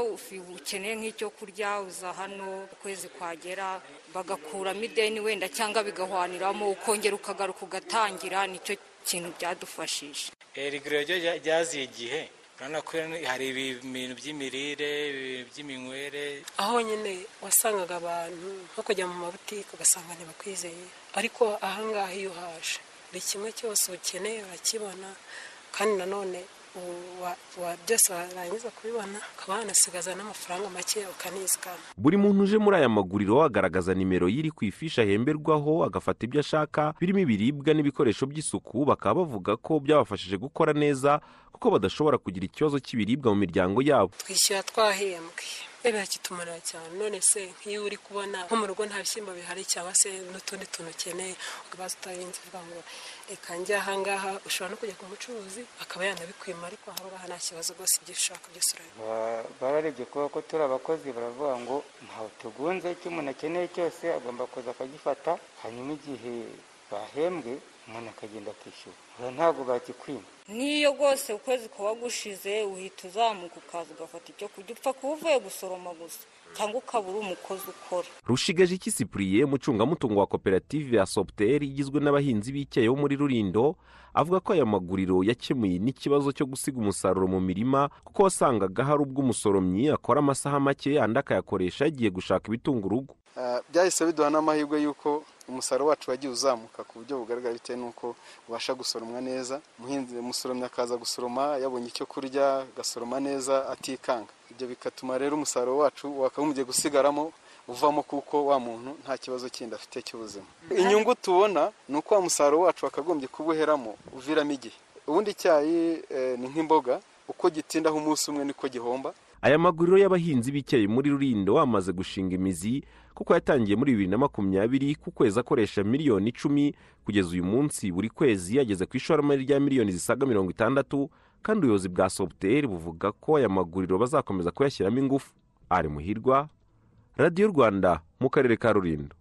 ukeneye nk'icyo kurya uza hano ukwezi kwagera bagakuramo ideni wenda cyangwa bigahwaniramo ukongera ukagaruka ugatangira ni cyo kintu byadufashije riguriro ryaziye igihe urabona ko hari ibintu by'imirire by'iminywere. Aho nyine wasangaga abantu nko kujya mu mabutike ugasanga ntibakwizeye. Ariko ahangaha iyo uhaje buri kimwe cyose ukeneye urakibona kandi nanone byose warangiza kubibona ukaba wanasigaza n'amafaranga make ukanizigama. Buri muntu uje muri aya maguriro agaragaza nimero y'iri ku ifishi ahemberwaho agafata ibyo ashaka birimo ibiribwa n'ibikoresho by'isuku bakaba bavuga ko byabafashije gukora neza kuko badashobora kugira ikibazo cy'ibiribwa mu miryango yabo. Twishyura twahembwe. Birakitumara cyane none se nk'iyo uri kubona nko mu rugo nta bishyimbo bihari cyangwa se n'utundi tuntu ukeneye ukabaza utarinze uvuga ngo reka njye ahangaha ushobora no kujya ku mucuruzi akaba yanabikwima ariko ahangaha nta kibazo rwose ibyo ushaka byose urabibona. Bararebye kuba ko turi abakozi baravuga ngo ntawe tugunze icyo umuntu akeneye cyose agomba kuza akagifata. Hanyuma igihe bahembwe umuntu akagenda akishyura. Ntabwo bakikwima n'iyo rwose ukwezi kuba gushize uhita uzamuka ukaza ugafata icyo kurya. Upfa kuba uvuye gusoroma gusa. Cyangwa ukaba uri umukozi ukora. Rushigaje iki sipuriye umucungamutungo wa koperative ya soputeri igizwe n'abahinzi b'icyayi bo muri rurindo avuga ko aya maguriro yakemuye n'ikibazo cyo gusiga umusaruro mu mirima kuko wasangaga hari ubwo umusoromyi akora amasaha make andi akayakoresha yagiye gushaka ibitunga urugo byahise biduha n'amahirwe y'uko umusaruro wacu wagiye uzamuka ku buryo bugaragara bitewe n'uko ubasha gusoromwa neza umusoromyi akaza gusoroma yabonye icyo kurya agasoroma neza atikanga. Ibyo bigatuma rero umusaruro wacu wakagombye gusigaramo uvamo kuko wa muntu nta kibazo kindi afite cy'ubuzima. Inyungu tubona ni uko wa musaruro wacu wakagombye kuba uheramo uviramo igihe. Ubundi icyayi ni nk'imboga uko gitindaho umunsi umwe niko gihomba. Aya maguriro y'abahinzi b'icyayi muri rurindo wamaze gushinga imizi kuko yatangiye muri bibiri na makumyabiri ku kwezi akoresha miliyoni icumi kugeza uyu munsi buri kwezi yageze ku ishoramari rya miliyoni zisaga mirongo itandatu kandi ubuyobozi bwa soputeri buvuga ko aya maguriro bazakomeza kuyashyiramo ingufu. Ari muhirwa radiyo rwanda mu karere ka rurindo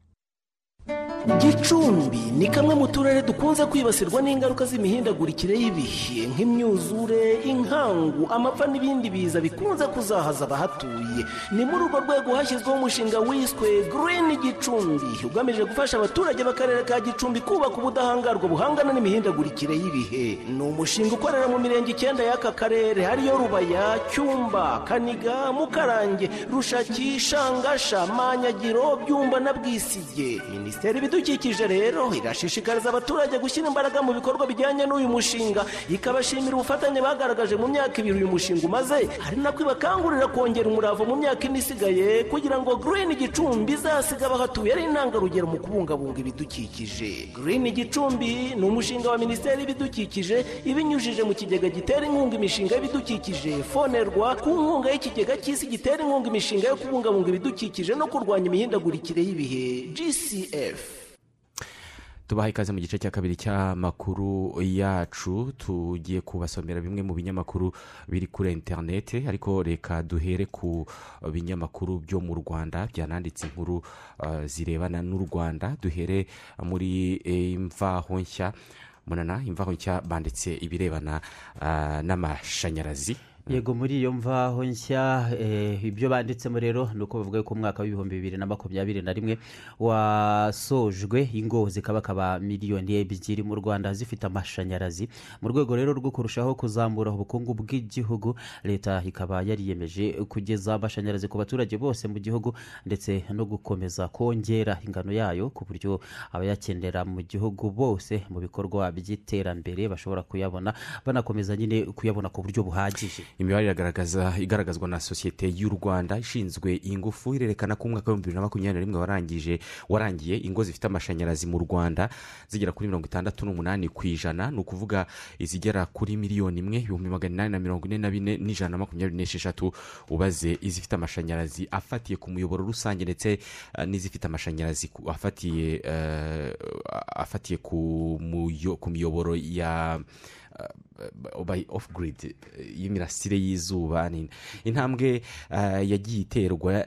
gicumbi ni kamwe mu turere dukunze kwibasirwa n'ingaruka z'imihindagurikire y'ibihe nk'imyuzure inkangu amapfa n'ibindi biza bikunze kuzahaza abahatuye. Ni muri urwo rwego hashyizweho umushinga wiswe girini gicumbi ugamije gufasha abaturage b'akarere ka gicumbi kubaka ubudahangarwa buhangana n'imihindagurikire y'ibihe. Ni umushinga ukorera mu mirenge icyenda y'aka karere hariyo rubaya cyumba kaniga mukarange rushaki shangasha manyagiro byumba na bwisige. Minisiteri ibidukikije rero irashishikariza abaturage gushyira imbaraga mu bikorwa bijyanye n'uyu mushinga. Ikabashimira ubufatanye bagaragaje mu myaka ibiri uyu mushinga umaze. Hari nako ibakangurira kongera umurava mu myaka ine isigaye kugira ngo girini gicumbi izasiga abahatuye ari intangarugero mu kubungabunga ibidukikije. Girini gicumbi ni umushinga wa minisiteri y'ibidukikije ibinyujije mu kigega gitera inkunga imishinga y'ibidukikije fonerwa ku nkunga y'ikigega cy'isi gitera inkunga imishinga yo kubungabunga ibidukikije no kurwanya imihindagurikire y'ibihe. Gcf tubaha ikaze mu gice cya kabiri cy'amakuru yacu tugiye kubasomera bimwe mu binyamakuru biri kuri interineti ariko reka duhere ku binyamakuru byo mu rwanda byananditse inkuru zirebana n'u rwanda duhere muri imvaho nshya munana imvaho nshya banditse ibirebana n'amashanyarazi. Yego muri iyo mvaho nshya ibyo banditsemo rero ni uko bavuga ko umwaka w'ibihumbi bibiri na makumyabiri na rimwe wasojwe ingo zikabakaba miliyoni ebyiri mu rwanda zifite amashanyarazi. Mu rwego rero rwo kurushaho kuzamura ubukungu bw'igihugu leta ikaba yariyemeje kugeza amashanyarazi ku baturage bose mu gihugu ndetse no gukomeza kongera ingano yayo ku buryo abayakenera mu gihugu bose mu bikorwa by'iterambere bashobora kuyabona banakomeza nyine kuyabona ku buryo buhagije. Imibare igaragazwa na sosiyete y'u rwanda ishinzwe ingufu irerekana ko umwaka w'ibihumbi bibiri na makumyabiri na rimwe warangije warangiye ingo zifite amashanyarazi mu rwanda zigera kuri mirongo itandatu n'umunani ku ijana. Ni ukuvuga izigera kuri miliyoni imwe ibihumbi magana inani na mirongo ine na bine n'ijana na makumyabiri n'esheshatu. Ubaze izifite amashanyarazi afatiye ku muyoboro rusange ndetse uh, n'izifite amashanyarazi afatiye afatiye ku miyoboro ya by off grid y'imirasire y'izuba intambwe uh, yagiye iterwa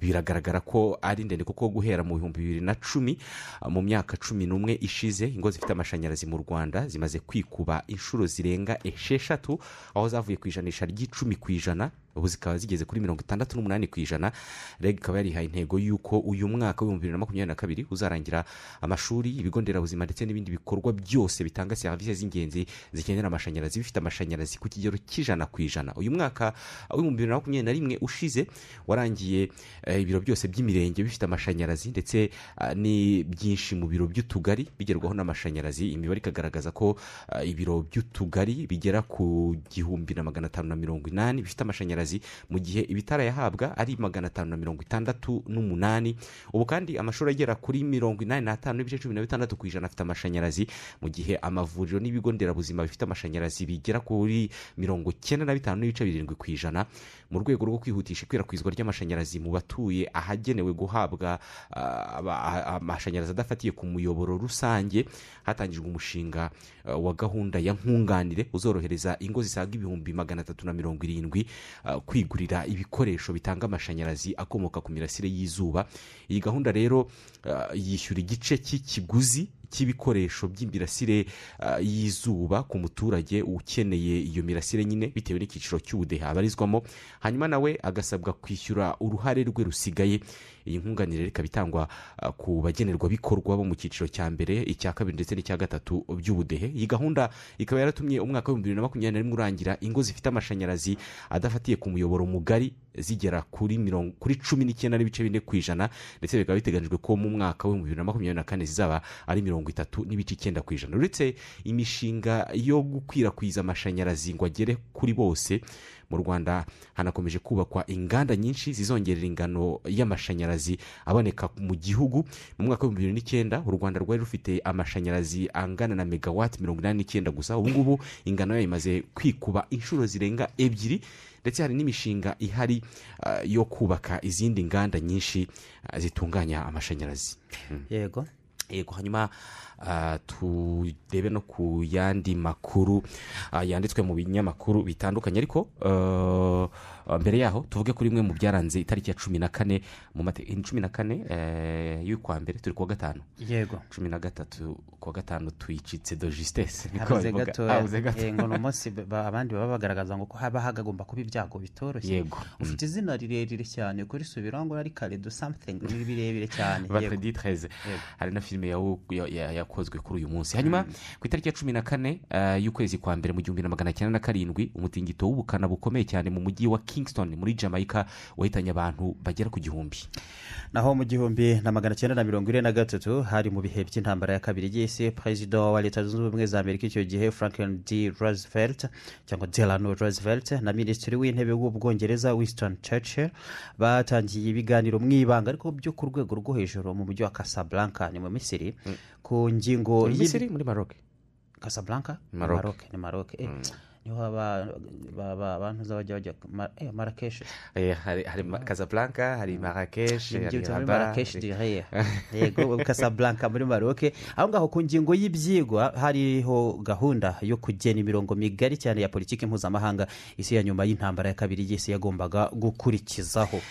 biragaragara ko ari ndende kuko guhera mu bihumbi bibiri na cumi uh, mu myaka cumi n'umwe ishize ingo zifite amashanyarazi mu rwanda zimaze kwikuba inshuro zirenga esheshatu aho zavuye ku ijanisha ry'icumi ku ijana ubu zikaba zigeze kuri mirongo itandatu n'umunani ku ijana. Reg ikaba yarihaye intego y'uko uyu mwaka w'ibihumbi bibiri na makumyabiri na kabiri uzarangira amashuri ibigo nderabuzima ndetse n'ibindi bikorwa byose bitanga serivisi z'ingenzi zikenera amashanyarazi. Bifite amashanyarazi ku kigero cy'ijana ku ijana. Uyu mwaka w'ibihumbi bibiri na makumyabiri na rimwe ushize warangiye eh, ibiro byose by'imirenge bifite amashanyarazi ndetse ah, ni byinshi mu biro by'utugari bigerwaho n'amashanyarazi. Imibare ikagaragaza ko ibiro by'utugari bigera ku gihumbi na magana atanu na mirongo inani bifite amashanyarazi mu gihe ibitarayahabwa ari magana atanu na mirongo itandatu n'umunani. Ubu kandi amashuri agera kuri mirongo inani n'atanu n'ibice cumi na bitandatu ku ijana afite amashanyarazi mu gihe amavuriro n'ibigo nderabuzima bifite amashanyarazi bigera kuri mirongo icyenda na bitanu n'ibice birindwi ku ijana mu rwego rwo kwihutisha ikwirakwizwa ry'amashanyarazi mu batuye ahagenewe guhabwa ah, aba- a- amashanyarazi adafatiye ku muyoboro rusange hatangijwe umushinga ah, wa gahunda ya nkunganire uzorohereza ingo zisaga ibihumbi magana atatu na mirongo irindwi ah, kwigurira ibikoresho bitanga amashanyarazi akomoka ku mirasire y'izuba. Iyi gahunda rero ah, yishyura igice cy'ikiguzi cy'ibikoresho by'imirasire ah, y'izuba ku muturage ukeneye iyo mirasire nyine bitewe n'icyiciro cy'ubudehe abarizwamo hanyuma nawe agasabwa kwishyura uruhare rwe rusigaye. Iyi nkunganire ikaba itangwa ah, ku bagenerwabikorwa bo mu cyiciro cya mbere icya kabiri ndetse n'icya gatatu by'ubudehe. Iyi gahunda ikaba yaratumye umwaka w'ibihumbi bibiri na makumyabiri na rimwe urangira ingo zifite amashanyarazi adafatiye ku muyoboro mugari zigera kuri mirongo kuri cumi n'icyenda n'ibice bine ku ijana ndetse bikaba biteganyijwe ko mu mwaka w'ibihumbi bibiri na makumyabiri na kane zizaba ari mirongo itatu n'ibice icyenda ku ijana. Uretse imishinga yo gukwirakwiza amashanyarazi ngo agere kuri bose mu rwanda hanakomeje kubakwa inganda nyinshi zizongerera ingano y'amashanyarazi aboneka mu gihugu. Mu mwaka w'ibihumbi bibiri n'icyenda u rwanda rwari rufite amashanyarazi angana na megawati mirongo inani n'icyenda gusa. Ubu ngubu ingano yayo imaze kwikuba inshuro zirenga ebyiri ndetse hari n'imishinga ihari ah, yo kubaka izindi nganda nyinshi ah, zitunganya amashanyarazi. Mm. yego. Yego. Hanyuma turebe no ku yandi makuru ah, yanditswe mu binyamakuru bitandukanye ariko ah, ah, mbere yaho tuvuge kuri imwe mu byaranze itariki ya cumi na kane mu mate ni cumi na kane eh, y'ukwa mbere turi kuwa gatanu. Yego. Cumi na gatatu kuwa gatanu tuyicitse do niko habuze gatoya. Eh, ngo ni umunsi ba- abandi baba bagaragaza ngo ko haba hagomba kuba ibyago bitoroshye. Yego. ufite izina rirerire cyane kurisubiraho ngo ari kare do something ni birebire cyane. Yego. 13 hari na filime ya- yakozwe kuri uyu munsi. Hanyuma ku itariki ya cumi na kane eh, y'ukwezi kwa mbere mu gihumbi na magana cyenda na karindwi umutingito w'ubukana bukomeye cyane mu mujyi wa kingston muri jamaica wahitanye abantu bagera ku gihumbi. Naho mu gihumbi na magana cyenda na mirongo ine na gatatu hari mu bihe by'intambara ya kabiri y'isi perezida wa leta zunze ubumwe za amerika icyo gihe franklin d. Roosevelt cyangwa delano roosevelt na minisitiri w'intebe w'ubwongereza winston churchill batangiye ibiganiro mu ibanga ariko byo ku rwego rwo hejuru mu mujyi wa casablanca ni mu misiri ku ngingo Misiri? muri maroc casablanca? Maroc. Ni maroc. Eh. ni ho aba- ba- ba- abantu bajya bajya Ma- eh, marakesh Eh, hari casablanca hari Rabat, Marrakesh hari- direya yego casablanca muri maroc. Aho ngaho ku ngingo y'ibyigwa hariho gahunda yo kugena imirongo migari cyane ya politiki mpuzamahanga isi ya nyuma y'intambara ya kabiri y'isi yagombaga gukurikizaho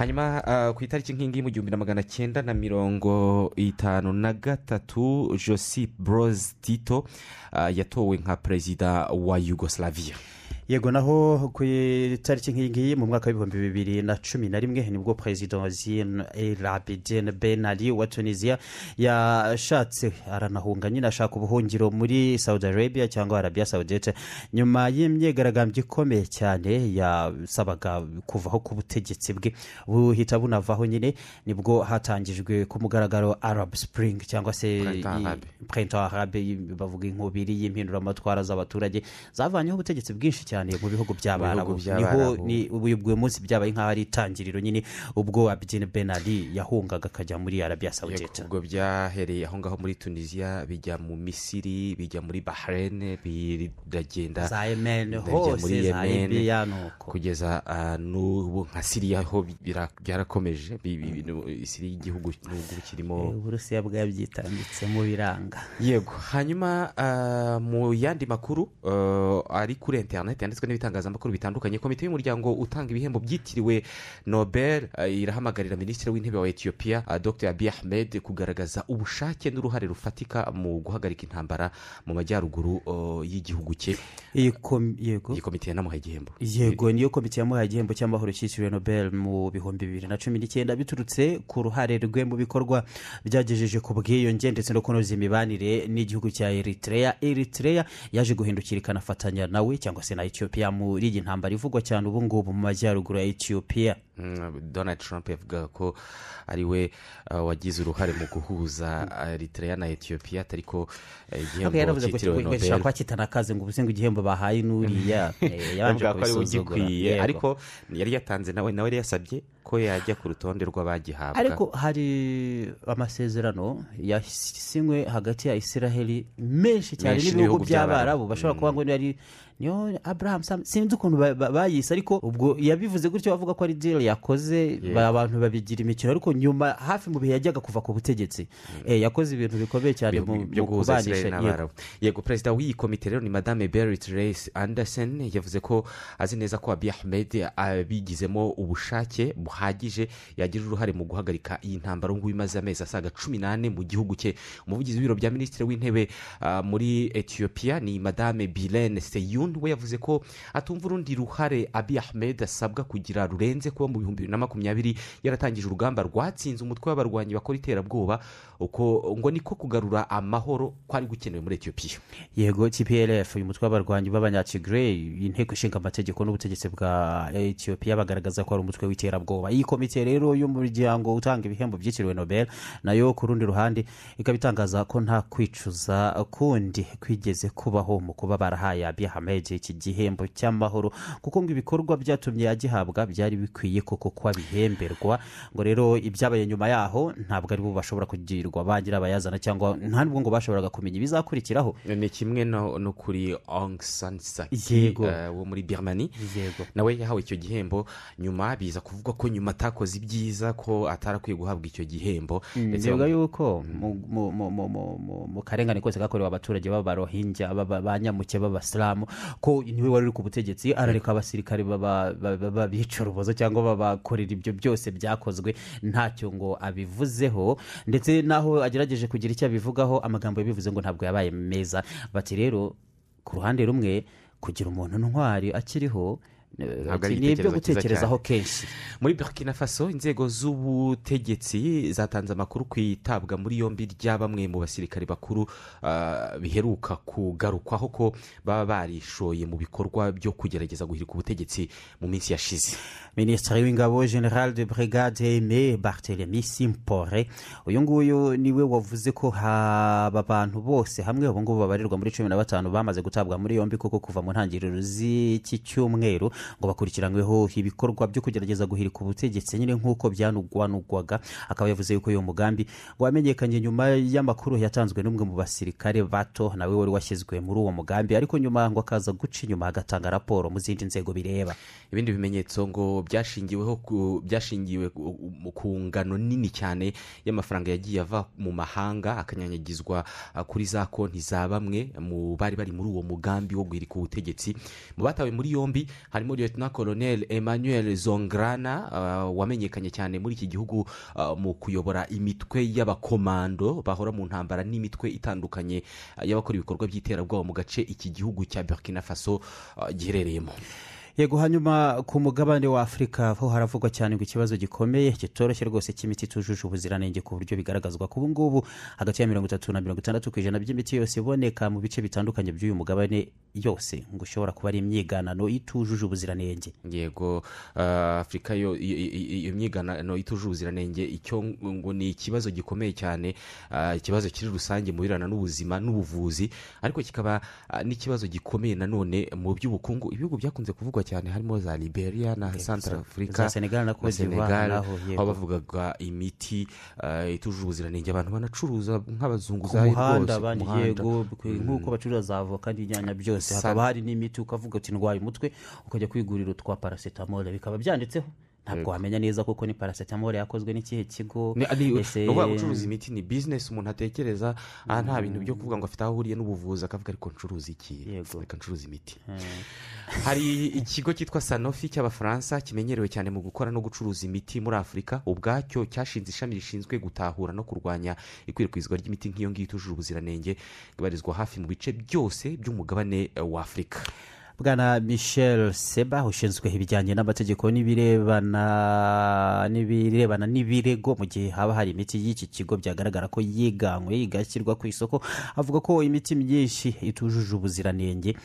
hanyuma ah, ku itariki nk'ingi mu gihumbi na magana cyenda na mirongo itanu na gatatu joseph broz tito ah, yatowe nka perezida wa yugoslavia. Yego naho ku itariki nk'iyi ngiyi mu mwaka w'ibihumbi bibiri na cumi na rimwe ni bwo perezida zin el abidin ben ali wa tunisia yashatse aranahunga nyine ashaka ubuhungiro muri saudi arabia cyangwa arabia saudite. Nyuma y'imyigaragambyo ikomeye cyane yasabaga kuvaho ku butegetsi bwe buhita bunavaho nyine ni bwo hatangijwe ku mugaragaro arab spring cyangwa se printemps arabe. Bavuga inkubiri y'impinduramatwara z'abaturage zavanyeho ubutegetsi bwinshi cyane. Cyane mu bihugu by'abarabu ni ho uyu munsi byabaye nk'aho ari itangiriro nyine ubwo abdin ben ali yahungaga akajya muri arabiya sawudita ubwo byahereye aho ngaho muri tunisiya bijya mu misiri bijya muri bahrain biragenda Za Yemen, bijya hose, za Libya, nuko. kugeza ah, n'ubu nka siriya ho byarakomeje siriya igihugu n'ubwo kirimo uburusiya bwabyitambitsemo biranga. Yego hanyuma ah, mu yandi makuru ah, ari kuri interineti yanditswe n'ibitangazamakuru bitandukanye. Komite y'umuryango utanga ibihembo byitiriwe nobel ah, irahamagarira minisitiri w'intebe wa etiyopiya ah, dr. Abiy ahmed kugaragaza ubushake n'uruhare rufatika mu guhagarika intambara mu majyaruguru ah, y'igihugu cye. Iyi komite yanamuhaye igihembo. Yego niyo komite yamuhaye igihembo cy'amahoro cyitiriwe nobel mu bihumbi bibiri na cumi n'icyenda. Biturutse ku ruhare rwe mu bikorwa byagejeje ku bwiyunge ndetse no kunoza imibanire n'igihugu cya eritrea. Eritrea yaje guhindukira ikanafatanya nawe cyangwa se na ethiopia muri iyi ntambara ivugwa cyane ubu ngubu mu majyaruguru ya ethiopia. Donald trump yavugaga ko ari we ah, wagize uruhare mu guhuza eritrea na etiyopiya ariko eh, Ariko igihembo ko cyitiriwe gishobora nobel. kuba kitanakaze ngo ubuze ngo igihembo bahaye n'uriya. Eh, yabanje ko kubisuzugura ariko yari yatanze nawe nawe yari yasabye ko yajya ku rutonde rw'abagihabwa. Ariko hari amasezerano yasinywe hagati ya israheli menshi cyane n'ibihugu by'Abarabu. bashobora kuba ngo yari niyo abraham Sam- sinzi ukuntu ba- ba- bayise. Ariko ubwo yabivuze gutyo bavuga ko ari deal yakoze abantu babigira imikino ariko nyuma hafi mu bihe yajyaga kuva ku butegetsi. Eh, yakoze ibintu bikomeye cyane mu kubanisha yego. perezida w'iyi komite rero ni madame berit reis anderson yavuze ko azi neza ko abiy ahmed abigizemo ubushake buhagije yagira uruhare mu guhagarika iyi ntambara ngubu imaze amezi asaga cumi n'ane mu gihugu cye. Umuvugizi w'ibiro bya minisitiri w'intebe ah, muri etiyopiya ni madame bilene seyun we yavuze ko atumva urundi ruhare abiy ahmed asabwa kugira rurenze kuba mu bihumbi bibiri na makumyabiri yaratangije urugamba rwatsinze umutwe w'abarwanyi bakora iterabwoba uko ngo niko kugarura amahoro kwari gukenewe muri etiyopiya yego tplf uyu mutwe w'abarwanyi b'abanyatigray inteko ishinga amategeko n'ubutegetsi bwa etiyopiya bagaragaza ko ari umutwe w'iterabwoba. Iyi komite rero y'umuryango utanga ibihembo byitiriwe nobel na yo ku rundi ruhande ikaba itangaza ko nta kwicuza kundi kwigeze kubaho mu kuba barahaye abiy ahmed iki gihembo cy'amahoro kuko ngo ibikorwa byatumye agihabwa byari bikwiye koko ko abihemberwa ngo rero ibyabaye nyuma yaho ntabwo ari bo bashobora kugirirwa bagira abayazana cyangwa nta nubwo ngo bashoboraga kumenya. Ibizakurikiraho. Ni kimwe no, kuri Aung San Suu Kyi Yego. eh, wo muri birmani yego. Nawe yahawe icyo gihembo. Nyuma biza kuvugwa ko nyuma atakoze ibyiza ko atarakwiye guhabwa icyo gihembo. Ndetse bivuga yuko mu- karengane kose kakorewe abaturage b'abarohinja b'aba- banyamuke b'abasilamu ko ni we wari uri ku butegetsi arareka abasirikare babica urubozo cyangwa babakorera ibyo byose byakozwe ntacyo ngo abivuzeho. Ndetse n'aho agerageje kugira icyo abivugaho amagambo yabivuze ngo ntabwo yabaye meza. Bati rero ku ruhande rumwe kugira umuntu ntwari akiriho ni ibyo gutekerezaho kenshi. Muri burkina faso inzego z'ubutegetsi zatanze amakuru ku itabwa muri yombi rya bamwe mu basirikare bakuru ah, biheruka kugarukwaho ko baba barishoye mu bikorwa byo kugerageza guhirika ubutegetsi mu minsi yashize. Minisitiri w'ingabo general de brigade aime barthelemy simpore uyu nguyu ni we wavuze ko aba bantu bose hamwe ubu ngubu babarirwa muri cumi na batanu bamaze gutabwa muri yombi kuko kuva mu ntangiriro z'iki cyumweru ngo bakurikiranyweho ibikorwa byo kugerageza guhirika ubutegetsi nyine nk'uko byanugwanugwaga. Akaba yavuze yuko uyu mugambi wamenyekanye nyuma y'amakuru yatanzwe n'umwe mu basirikare bato nawe wari washyizwe muri uwo mugambi. Ariko nyuma ngo akaza guca inyuma agatanga raporo mu zindi nzego bireba. Ibindi bimenyetso ngo byashingiweho byashingiwe ku ngano nini cyane y'amafaranga yagiye ava mu mahanga akanyanyagizwa ah, kuri za konti za bamwe mu bari bari muri uwo mugambi wo guhirika ubutegetsi. Mu batawe muri yombi harimo lieutenant colonel emmanuel zongrana ah, wamenyekanye cyane muri iki gihugu ah, mu kuyobora imitwe y'abakomando bahora mu ntambara n'imitwe itandukanye ah, y'abakora ibikorwa by'iterabwoba mu gace iki gihugu cya burkina faso giherereyemo. Yego hanyuma ku mugabane wa afurika ho haravugwa cyane ngo ikibazo gikomeye kitoroshye rwose cy'imiti itujuje ubuziranenge ku buryo bigaragazwa ubu ngubu hagati ya mirongo itatu na mirongo itandatu ku ijana by'imiti yose iboneka mu bice bitandukanye by'uyu mugabane yose ngo ushobora kuba ari imyiganano itujuje ubuziranenge. Yego ah, afurika iyo myiganano itujuje ubuziranenge icyo ngo ni ikibazo gikomeye cyane ah, ikibazo kiri rusange mu birebana n'ubuzima n'ubuvuzi ariko kikaba ah, n'ikibazo gikomeye nanone mu by'ubukungu. Ibihugu byakunze kuvugwa cyane harimo za liberia na za Senegal na Senegal, aho bavugaga imiti ah, itujuje ubuziranenge abantu banacuruza ku nk'abazunguzayi muhanda rwose ku abandi muhanda. yego Mm. nk'uko bacuruza za avoka n'inyanya byose hakaba hari n'imiti ukavuga uti ndwaye umutwe ukajya kwigurira utwa paracetamol bikaba byanditseho ntabwo wamenya neza kuko ni paracetamol yakozwe n'ikihe kigo. Ni- ukuvuga gucuruza imiti ni bizinesi umuntu atekereza aha nta bintu byo kuvuga ngo afite aho ahuriye n'ubuvuzi akavuga ariko ncuruza iki? Reka ncuruza imiti. Hari ikigo cyitwa sanofi cy'abafaransa kimenyerewe cyane mu gukora no gucuruza imiti muri afurika ubwacyo cyashinze ishami rishinzwe gutahura no kurwanya ikwirakwizwa ry'imiti nk'iyo ngiyo itujuje ubuziranenge ibarizwa hafi mu bice byose by'umugabane eh, wa afurika bwana michel seba ushinzwe ibijyanye n'amategeko n'ibirebana n'ibirebana n'ibirego mu gihe haba hari imiti y'iki kigo byagaragara ko yiganywe igashyirwa ku isoko. Avuga ko imiti myinshi itujuje ubuziranenge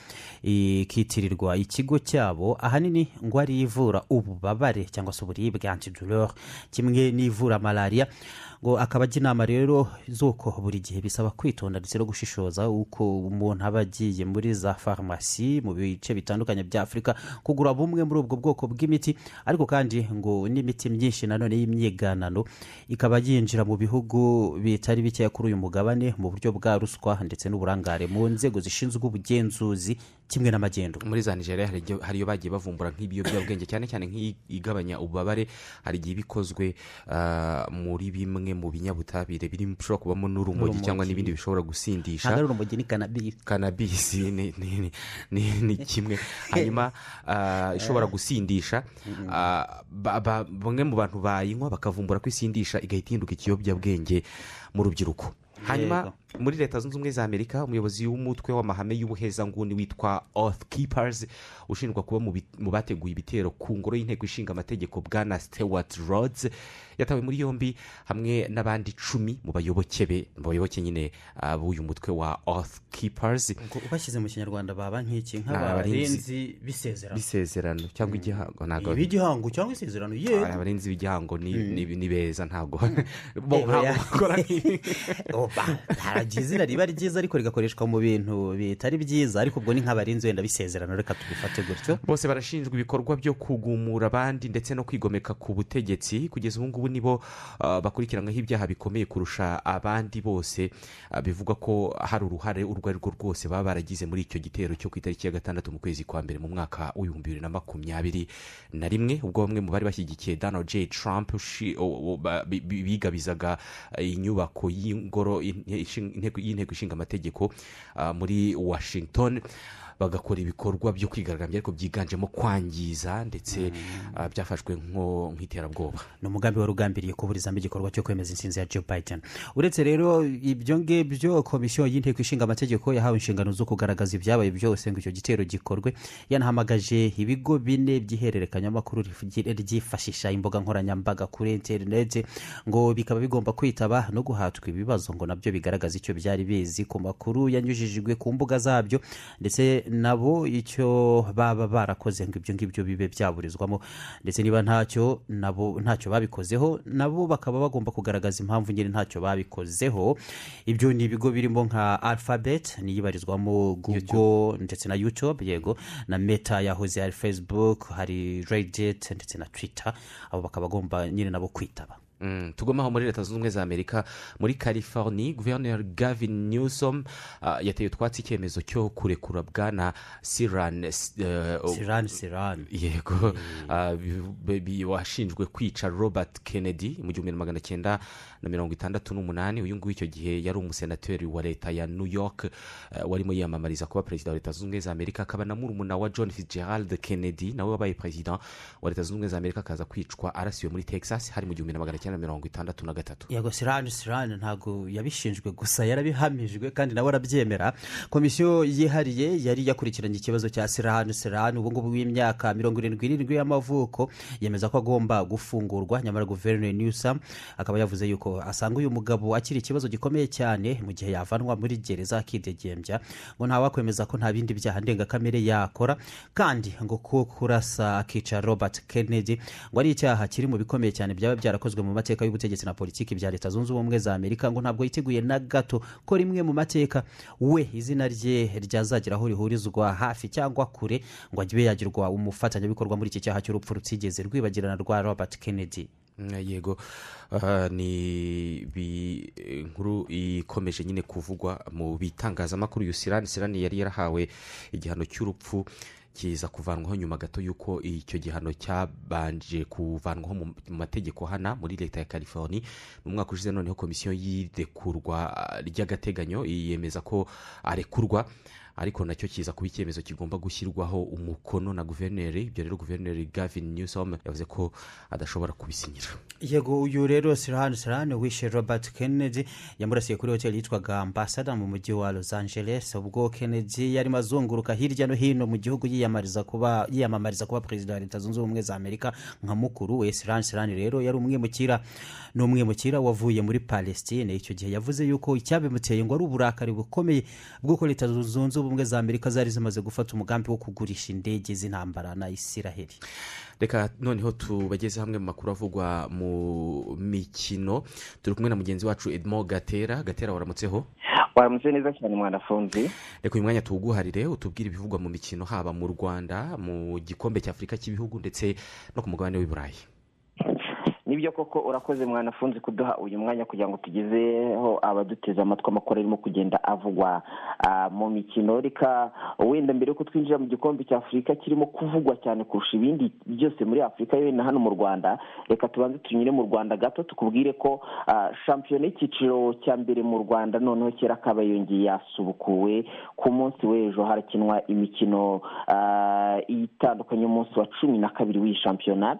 ikitirirwa ikigo cyabo. Ahanini ngo ari ivura ububabare cyangwa se uburibwe antidolor kimwe n'ivura malariya ngo akaba ajya inama rero z'uko buri gihe bisaba kwitonda ndetse no gushishoza uko umuntu aba agiye muri za farumasi mu bice bitandukanye bya afurika kugura bumwe muri ubwo bwoko bw'imiti. Ariko kandi ngo n'imiti myinshi nanone y'imyiganano ikaba yinjira mu bihugu bitari bikeya kuri uyu mugabane mu buryo bwa ruswa ndetse n'uburangare mu nzego zishinzwe ubugenzuzi kimwe n'amagendo muri za nigeria hari iyo bagiye bavumbura nk'ibiyobyabwenge cyane cyane nk'igabanya ububabare hari igihe bikozwe ah, muri bimwe mu binyabutabire biri bishobora kubamo n'urumogi cyangwa n'ibindi bishobora gusindisha. Ntabwo ari urumogi ni kanabisi kanabisi ni, kimwe. Hanyuma ah, ishobora gusindisha. Ah, ba- ba- bamwe mu bantu bayinywa bakavumbura ko isindisha igahita ihinduka ikiyobyabwenge mu rubyiruko. Hanyuma muri leta zunze ubumwe za amerika umuyobozi w'umutwe w'amahame y'ubuhezanguni witwa oath keepers ushinjwa kuba mu bateguye ibitero ku ngoro y'inteko ishinga amategeko bwana stewart rhodes. Yatawe muri yombi hamwe n'abandi icumi mu bayoboke be mu bayoboke nyine ah, b'uyu mutwe wa oath keepers. Bashyize mu kinyarwanda baba nk'iki? Nk'abarinzi bisezerano. Bisezerano cyangwa igihango. Ntabwo ibigihango cyangwa isezerano? Ye. Aba- abarinzi b'igihango ni, Mm. ni beza ntabwo bo ntabwo oya. bakora nk'ibi haragiye izina riba ryiza ariko rigakoreshwa mu bintu bitari byiza ariko ubwo ni nk'abarinzi wenda bisezerano. Reka tubifate gutyo. Bose barashinjwa ibikorwa byo kugumura abandi ndetse no kwigomeka ku butegetsi. Kugeza ubu ngubu nibo ah, bakurikiranyweho ibyaha bikomeye kurusha abandi bose. Ah, bivugwa ko hari uruhare urwo ari rwo rwose baba baragize muri icyo gitero cyo ku itariki ya gatandatu mu kwezi kwa mbere mu mwaka w'ibihumbi bibiri na makumyabiri na rimwe. Ubwo bamwe mu bari bashyigikiye donald j. Trump bigabizaga eh, inyubako y'ingoro y'inteko ishinga amategeko muri washington. Bagakora ibikorwa byo kwigaragambya ariko byiganjemo kwangiza ndetse ah, byafashwe nk'iterabwoba ni umugambi wari ugambiriye kuburizamo igikorwa cyo kwemeza intsinzi ya joe biden. Uretse rero ibyo ngibyo komisiyo y'inteko ishinga amategeko yahawe inshingano zo kugaragaza ibyabaye byose ngo icyo gitero gikorwe yanahamagaje ibigo bine by'ihererekanyamakuru ryifashisha imbuga nkoranyambaga kuri interineti ngo bikaba bigomba kwitaba no guhatwa ibibazo ngo na byo bigaragaza icyo byari bizi ku makuru yanyujijwe ku mbuga zabyo ndetse nabo icyo baba barakoze ngo ibyo ngibyo bibe byaburizwamo. Ndetse niba ntacyo nabo ntacyo babikozeho nabo bakaba bagomba kugaragaza impamvu nyine ntacyo babikozeho. Ibyo ni ibigo birimo nka alphabet niyo ibarizwamo google ndetse na youtube yego. Na meta yahoze hari facebook hari reddit ndetse na twitter. Abo bakaba bagomba nyine nabo kwitaba. Mm, tugomaho muri leta zunze ubumwe za amerika muri california guverineri gavin newsom yateye utwatsi icyemezo cyo kurekura bwana siran Siran Siran. yego washinjwe kwica robert kennedy mu gihumbi na magana cyenda na mirongo itandatu n'umunani uyu nguyu icyo gihe yari umusenateri wa leta ya new york warimo yiyamamariza kuba perezida wa leta zunze ubumwe za amerika akaba na murumuna wa john fitzgerald kennedy nawe wabaye perezida wa leta zunze ubumwe za amerika akaza kwicwa arasiwe muri texas hari mu gihumbi na magana cyenda cyenda mirongo itandatu na gatatu. Yego sirani sirani ntabwo yabishinjwe gusa yarabihamijwe kandi nawe arabyemera. Komisiyo yihariye yari yakurikiranye ikibazo cya sirani sirani ubu ngubu w'imyaka mirongo irindwi n'irindwi y'amavuko yemeza ko agomba gufungurwa nyamara guverineri newsam akaba yavuze yuko asanga uyu mugabo akiri ikibazo gikomeye cyane mu gihe yavanwa muri gereza akidegembya ngo ntawakwemeza ko nta bindi byaha ndengakamere yakora. Kandi ngo ko kurasa akica robert kennedy ngo ari icyaha kiri mu bikomeye cyane byaba byarakozwe mu mateka y'ubutegetsi na politiki bya leta zunze ubumwe za amerika ngo ntabwo yiteguye na gato ko rimwe mu mateka we izina rye ryazagira aho rihurizwa hafi cyangwa kure ngo abe yagirwa umufatanyabikorwa muri iki cyaha cy'urupfu rutigeze rwibagirana rwa robert kennedy. Yego. Ah, ni inkuru ikomeje nyine kuvugwa mu bitangazamakuru. Uyu sirani sirani yari yarahawe igihano cy'urupfu. Kiza kuvanwaho nyuma gato y'uko icyo gihano cyabanje kuvanwaho mu mategeko hana muri leta ya california mu mwaka ushize noneho komisiyo y'irekurwa ah, ry'agateganyo yemeza ko arekurwa. Ariko na cyo kiza kuba icyemezo kigomba gushyirwaho umukono na guverineri. Ibyo rero guverineri gavin newsom yavuze ko adashobora kubisinyira. Yego uyu rero sirani sirani wishe robert kennedy yamurasiye kuri hoteli yitwaga ambasada mu mujyi wa los angeles. Ubwo kennedy yarimo azunguruka hirya no hino mu gihugu yiyamamariza kuba yiyamamariza kuba perezida wa leta zunze ubumwe za amerika nka mukuru we. Sirani sirani rero yari umwimukira ni umwimukira wavuye muri palestine. Icyo gihe yavuze yuko icyabimuteye ngo ari uburakari bukomeye bw'uko leta zunze ubumwe za amerika zari zimaze gufata umugambi wo kugurisha indege z'intambara na isiraheli. Reka noneho tubageze hamwe mu makuru avugwa mu mikino. Turi kumwe na mugenzi wacu edmo gatera. Gatera waramutseho? Waramutse neza cyane mwanafunzi. Reka uyu mwanya tuwuguharire utubwire ibivugwa mu mikino haba mu rwanda mu gikombe cy'afurika cy'ibihugu ndetse no ku mugabane w'i burayi. Ni byo koko urakoze mwanafunzi kuduha uyu mwanya kugira ngo tugezeho abaduteze amatwi amakuru arimo kugenda avugwa ah, mu mikino. Reka wenda mbere yuko twinjira mu gikombe cya afurika kirimo kuvugwa cyane kurusha ibindi byose muri afurika na hano mu rwanda reka tubanze tunyure mu rwanda gato tukubwire ko ah, shampiyona y'icyiciro cya mbere mu rwanda noneho kera kaba yongeye yasubukuwe ku munsi w'ejo harakinwa imikino ah, itandukanye umunsi wa cumi na kabiri w'iyi shampiyona.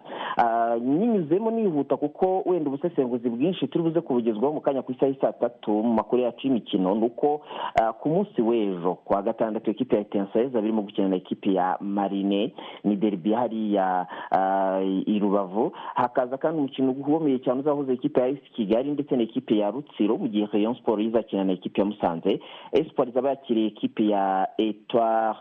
Nyinyuzemo nihuta kuko wenda ubusesenguzi bwinshi turi buze kubugezwaho mu kanya ku isaha saa tatu mu makuru yacu y'imikino ni uko ah, ku munsi w'ejo ku wa gatandatu ekipi ya etensayeza birimo gukina na ekipi ya marine ni deribi hariya ah, i rubavu. Hakaza kandi umukino ukomeye cyane uzahuza ekipi ya esi kigali ndetse na ekipi ya rutsiro mu gihe rayon siporo izakina na ekipi ya musanze. Esiporo izaba yakiriye ekipi ya etware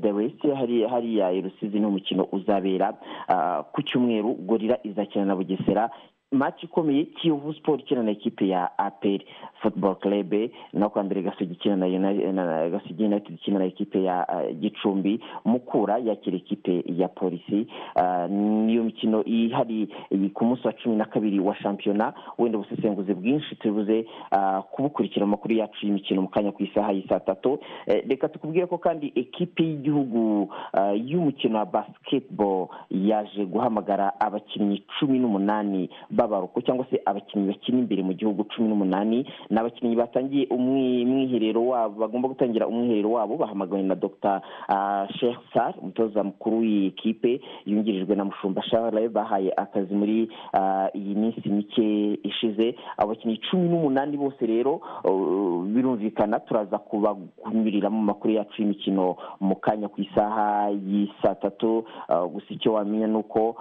de west hariya i rusizi ni umukino uzabera ah, ku cyumweru. Gorira izakina na bugesera maci ikomeye kiyovu siporo ikina na ekipe ya aperi futuboro kerebe naho mbere gasogi ikina na Uni- na gasogi yunayitedi ikina na ekipe ya ah, gicumbi. Mukura yakira ekipe ya polisi Ah, niyo mikino ihari ku munsi wa cumi na kabiri wa shampiyona. Wenda ubusesenguzi bwinshi tubuze ah, kubukurikira amakuru yacu y'imikino mu kanya ku isaha y'i saa tatu. Eh, reka tukubwire ko kandi ekipe y'igihugu ah, y'umukino wa basketball yaje guhamagara abakinnyi cumi n'umunani. B'abaruko cyangwa se abakinnyi bakina imbere mu gihugu cumi n'umunani ni abakinnyi batangiye umwi- umwiherero wabo bagomba gutangira umwiherero wabo bahamagawe na dr. Sheikh sar umutoza mukuru w'iyi ekipe yungirijwe na mushumba charles bahaye akazi muri iyi minsi mike ishize. Abakinnyi cumi n'umunani bose rero birumvikana turaza kubakunyurira mu makuru yacu y'imikino mu kanya ku isaha y'i saa tatu gusa icyo wamenya ni uko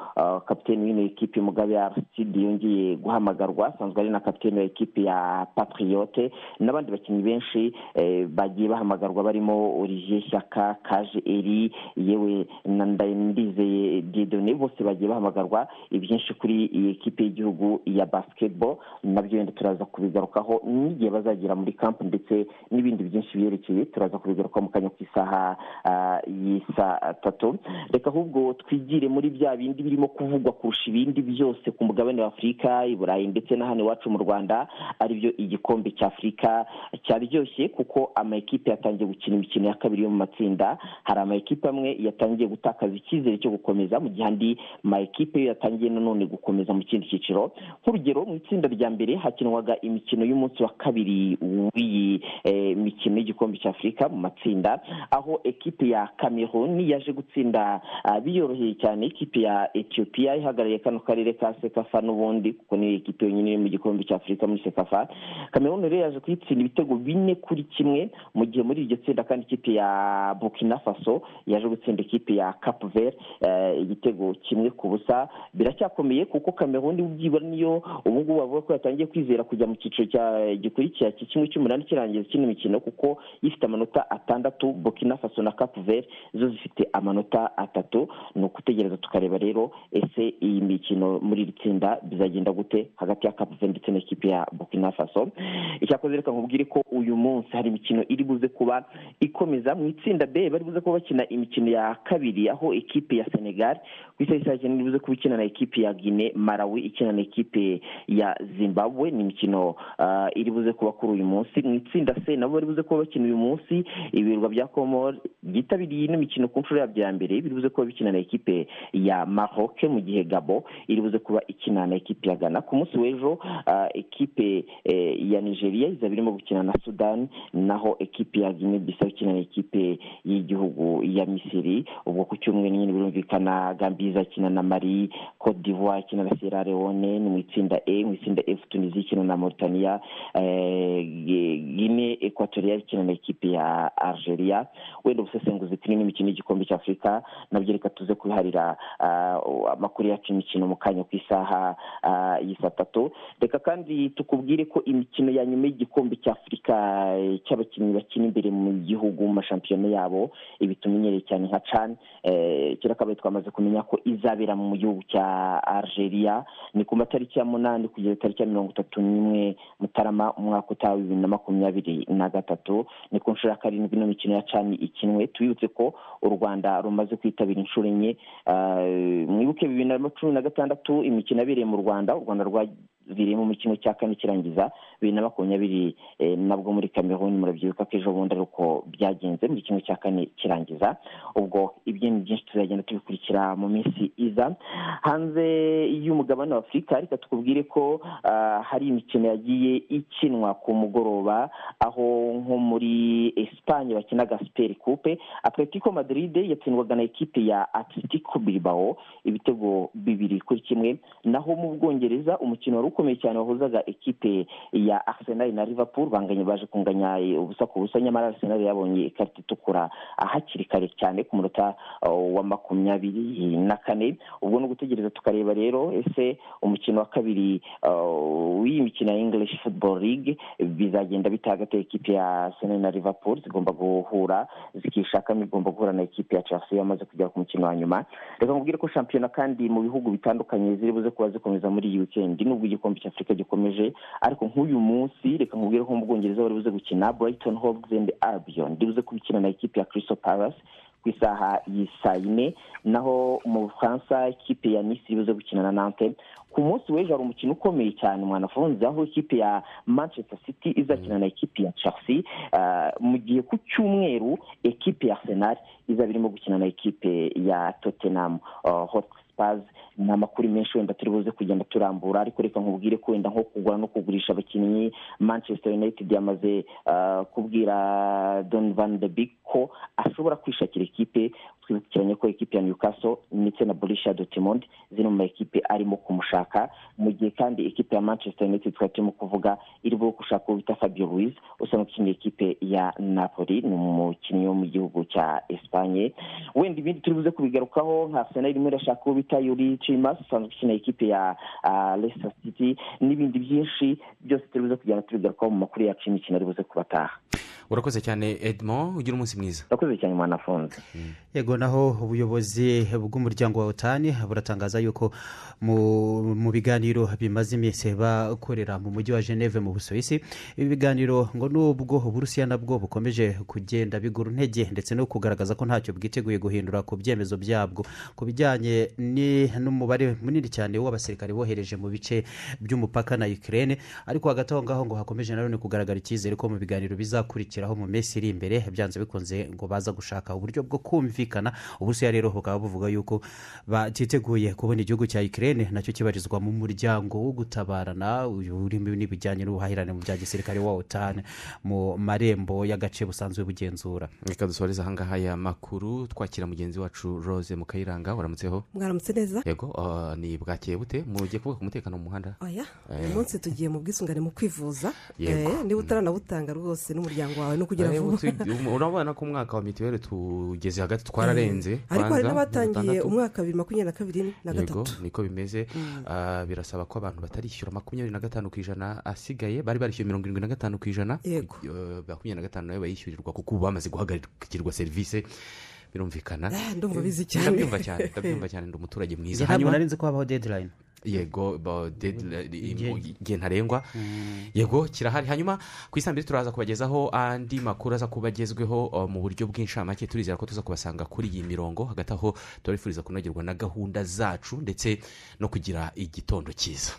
kapiteni w'ino ekipe mugabe arsidi yongeye guhamagarwa asanzwe ari na kapiteni wa ekipe ya patriote n'abandi bakinnyi benshi eh, bagiye bahamagarwa barimo olivier shyaka kaje eri yewe na ndizeye diedone bose bagiye bahamagarwa ibyinshi kuri iyi ekipe y'igihugu ya basketball. Nabyo wenda turaza kubigarukaho n'igihe bazagera muri kampu ndetse n'ibindi byinshi biyerekeye turaza kubigarukaho mu kanya ku isaha ah, y'i saa tatu reka ahubwo twigire muri bya bindi birimo kuvugwa kurusha ibindi byose ku mugabane wa afurika i burayi ndetse na hano iwacu mu rwanda ari byo igikombe cya afurika cyaryoshye kuko ama ekipe yatangiye gukina imikino ya kabiri yo mu matsinda. Hari ama ekipe amwe yatangiye gutakaza icyizere cyo gukomeza mu gihe andi ma ekipe yo yatangiye nanone gukomeza mu kindi cyiciro nk'urugero mu itsinda rya mbere hakinwaga imikino y'umunsi wa kabiri w'iyi eh, mikino y'igikombe cya afurika mu matsinda aho ekipe ya cameroon yaje gutsinda ah, biyoroheye cyane. Ikipe ya ethiopia ihagarariye kano karere ka sekafa n'ubundi. Monde kuko niyo ekipe yonyine mu gikombe cya afurika muri sekafa cameroon rero yaje kuyitsinda ibitego bine kuri kimwe mu gihe muri iryo tsinda kandi ikipe ya burkina faso yaje gutsinda ikipe ya cap vert eh, igitego kimwe ku busa. Biracyakomeye kuko cameroon byibura niyo ubu ngubu bavuga ko yatangiye kwizera kujya mu cyiciro gikurikira kimwe cy'umunani kirangiza kino mikino kuko ifite amanota atandatu burkina faso na cap vert zo zifite amanota atatu. Ni ukutegereza tukareba rero ese iyi mikino muri iri tsinda bizagenda gute hagati ya vert ndetse n'ikipe ya burkina faso. Icyakoze reka nkubwire ko uyu munsi hari imikino iri buze kuba ikomeza mu itsinda b. Bari buze kuba bakina imikino ya kabiri aho ekipe ya senegal isaha isaa cyenda iri buze kuba ikina na ekipe ya guine malawi ikina na ekipe ya zimbabwe. Ni imikino ah, iri buze kuba kuri uyu munsi. Mu itsinda c nabo bari buze kuba bakina uyu munsi. Ibirwa bya komor byitabiriye ino mikino ku nshuro yabyo ya mbere. Biri buze kuba bikina na ekipe ya maroc mu gihe gabo iri buze kuba ikina na ekipe ya ghana. Ku munsi w'ejo ah, ekipe eh, ya nigeria izaba irimo gukina na sudan. Naho ekipe ya guinea bissau ikina na ekipe y'igihugu ya misiri. Ubwo ku cyumweru nyine birumvikana gambi izakina na mari cote d'ivoire ikina na sierra leone ni mu itsinda e mu itsinda f tunisia ikina na mauritania eh, guinea equatorial ikina na ekipe ya algeria. Wenda ubusesenguzi kuri ino mikino y'igikombe cya afurika na byo reka tuze kubiharira ah, amakuru yacu y'imikino mu kanya ku isaha ah, y'i saa tatu reka kandi tukubwire ko imikino ya nyuma y'igikombe cya afurika eh, cy'abakinnyi bakina imbere mu gihugu mu mashampiyona yabo ibi tumenyereye cyane nka can eh, kera kabaye twamaze kumenya ko izabera mu gihugu cya algeria ni ku matariki ya munani kugeza tariki ya mirongo itatu n'imwe mutarama umwaka utaha bibiri na makumyabiri na gatatu ni ku nshuro ya karindwi ino mikino ya cani ikinwe. Tubibutse ko u rwanda rumaze kwitabira inshuro enye Ah, mwibuke bibiri na cumi na gatandatu imikino yabereye mu rwanda u rwanda rwaviriyemo mu kimwe cya kane kirangiza bibiri na makumyabiri eh, nabwo muri cameroon murabyibuka ko ejo bundi ari uko byagenze muri kimwe cya kane kirangiza. Ubwo ibyo ni byinshi tuzagenda tubikurikira mu minsi iza. Hanze y'umugabane wa afurika reka tukubwire ko ah, hari imikino yagiye ikinwa ku mugoroba aho nko muri esipanye bakinaga siperi kupe atletico madrid yatsindwaga na ekipe ya atletico bilbao ibitego bibiri kuri kimwe. Naho mu bwongereza umukino wari ukomeye cyane wahuzaga ekipe ya arsenal na liverpool banganye baje kunganya ubusa ku busa nyamara arsenal yabonye ikarita itukura hakiri kare cyane ku munota uh, wa makumyabiri na kane. Ubwo ni ugutegereza tukareba rero ese umukino wa kabiri uh, w'iyi mikino ya english football league bizagenda bita hagati ya ya arsenal na liverpool zigomba guhura zikishakamo igomba guhura na ekipe ya chelsea yamaze kugera ku mukino wa nyuma. Reka nkubwire ko shampiyona kandi mu bihugu bitandukanye ziri buze kuba zikomeza muri iyi weekend nubwo igikombe cya afurika gikomeje ariko nk'uyu munsi reka nkubwire ko mu bwongereza bari buze gukina brighton hove and albion. Ndi buze kubikina na ekipe ya crystal palace ku isaha y'isaa yine naho mu bufaransa ikipe ya nisi iri buze gukina na nante ku munsi w'ejo hari umukino ukomeye cyane mwanafunze aho ikipe ya manchester city izakina na ekipe ya chelsea. Ah, mu gihe ku cyumweru ekipe ya arsenal izaba irimo gukina na ekipe ya tottenham uh, hotspurs. Ni amakuru menshi wenda turi buze kugenda turambura ariko reka nkubwire ko wenda nko kugura no kugurisha abakinnyi manchester united yamaze ah, kubwira don van de Beek ko ashobora kwishakira ekipe twibukiranye ko ekipe ya newcastle ndetse na borussia dortmund ziri mu ma ekipe arimo kumushaka. Mu gihe kandi ekipe ya manchester united twari turimo kuvuga iri bwo gushaka uwo bita fabio ruiz usanzwe ukinira ekipe ya napoli ni umukinnyi wo mu gihugu cya espanye wenda ibindi turi buze kubigarukaho nka arsenal irimo irashaka uwo bita yuri chimas usanzwe ukinira ekipe ya ah, leicester city n'ibindi byinshi byose turi buze kugenda tubigarukaho mu makuru yacu y'imikino ari buze kubataha. Urakoze cyane edmond ugira umunsi mwiza. Urakoze cyane mwanafunze yego naho ubuyobozi bw'umuryango wa otani buratangaza yuko mu biganiro bimaze iminsi bakorera mu mujyi wa geneve mu busuwisi ibi biganiro ngo nubwo uburusiya nabwo bukomeje kugenda bigura intege ndetse no kugaragaza ko ntacyo bwiteguye guhindura ku byemezo byabwo. Ku bijyanye n'umubare munini cyane w'abasirikare bohereje mu bice by'umupaka na ukraine ariko hagati aho ngaho ngo hakomeje nanone kugaragara icyizere ko mu biganiro bizakurikira bazashyiraho mu minsi iri imbere byanze bikunze ngo baza gushaka uburyo bwo kumvikana. Uburusiya rero bukaba buvuga yuko batiteguye kubona igihugu cya ikirere na cyo kibarizwa mu muryango wo gutabarana urimo n'ibijyanye n'ubuhahirane mu bya gisirikare wa otani mu marembo y'agace busanzwe bugenzura. Reka dusoreze ahangaha aya makuru. Twakira mugenzi wacu rose mukayiranga. Waramutseho mwaramutse neza? Yego ni bwakeye bute? Mugiye kuvuga ku mutekano mu muhanda? Oya Eh. uyu munsi tugiye mu bwisungane mu kwivuza. Eh, niba utaranabutanga rwose n'umuryango wawe no kugira Eh, vuba. utu- urabona ko umwaka wa mituweli tugeze hagati twararenze ariko hari n'abatangiye umwaka bibiri makumyabiri na kabiri na gatatu. niko bimeze. Ah, birasaba ko abantu batarishyura makumyabiri na gatanu ku ijana asigaye bari barishyuye mirongo irindwi na gatanu ku ijana. Yego. Eh, makumyabiri na gatanu na yo bayishyurirwa kuko ubu bamaze guhagarikirwa serivisi birumvikana. Ah, ndumva bizi Eh, cyane. ndabyumva cyane ndabyumva cyane ndi umuturage mwiza. Ntabwo nari nzi ko habaho deadline. Yego igihe ntarengwa. Yego kirahari. Hanyuma ku isambiri turaza kubagezaho andi makuru aza kuba agezweho mu buryo bw'inshamake. Turizera ko tuza kubasanga kuri iyi mirongo. Hagati aho turabifuriza kunogerwa na gahunda zacu ndetse no kugira igitondo cyiza.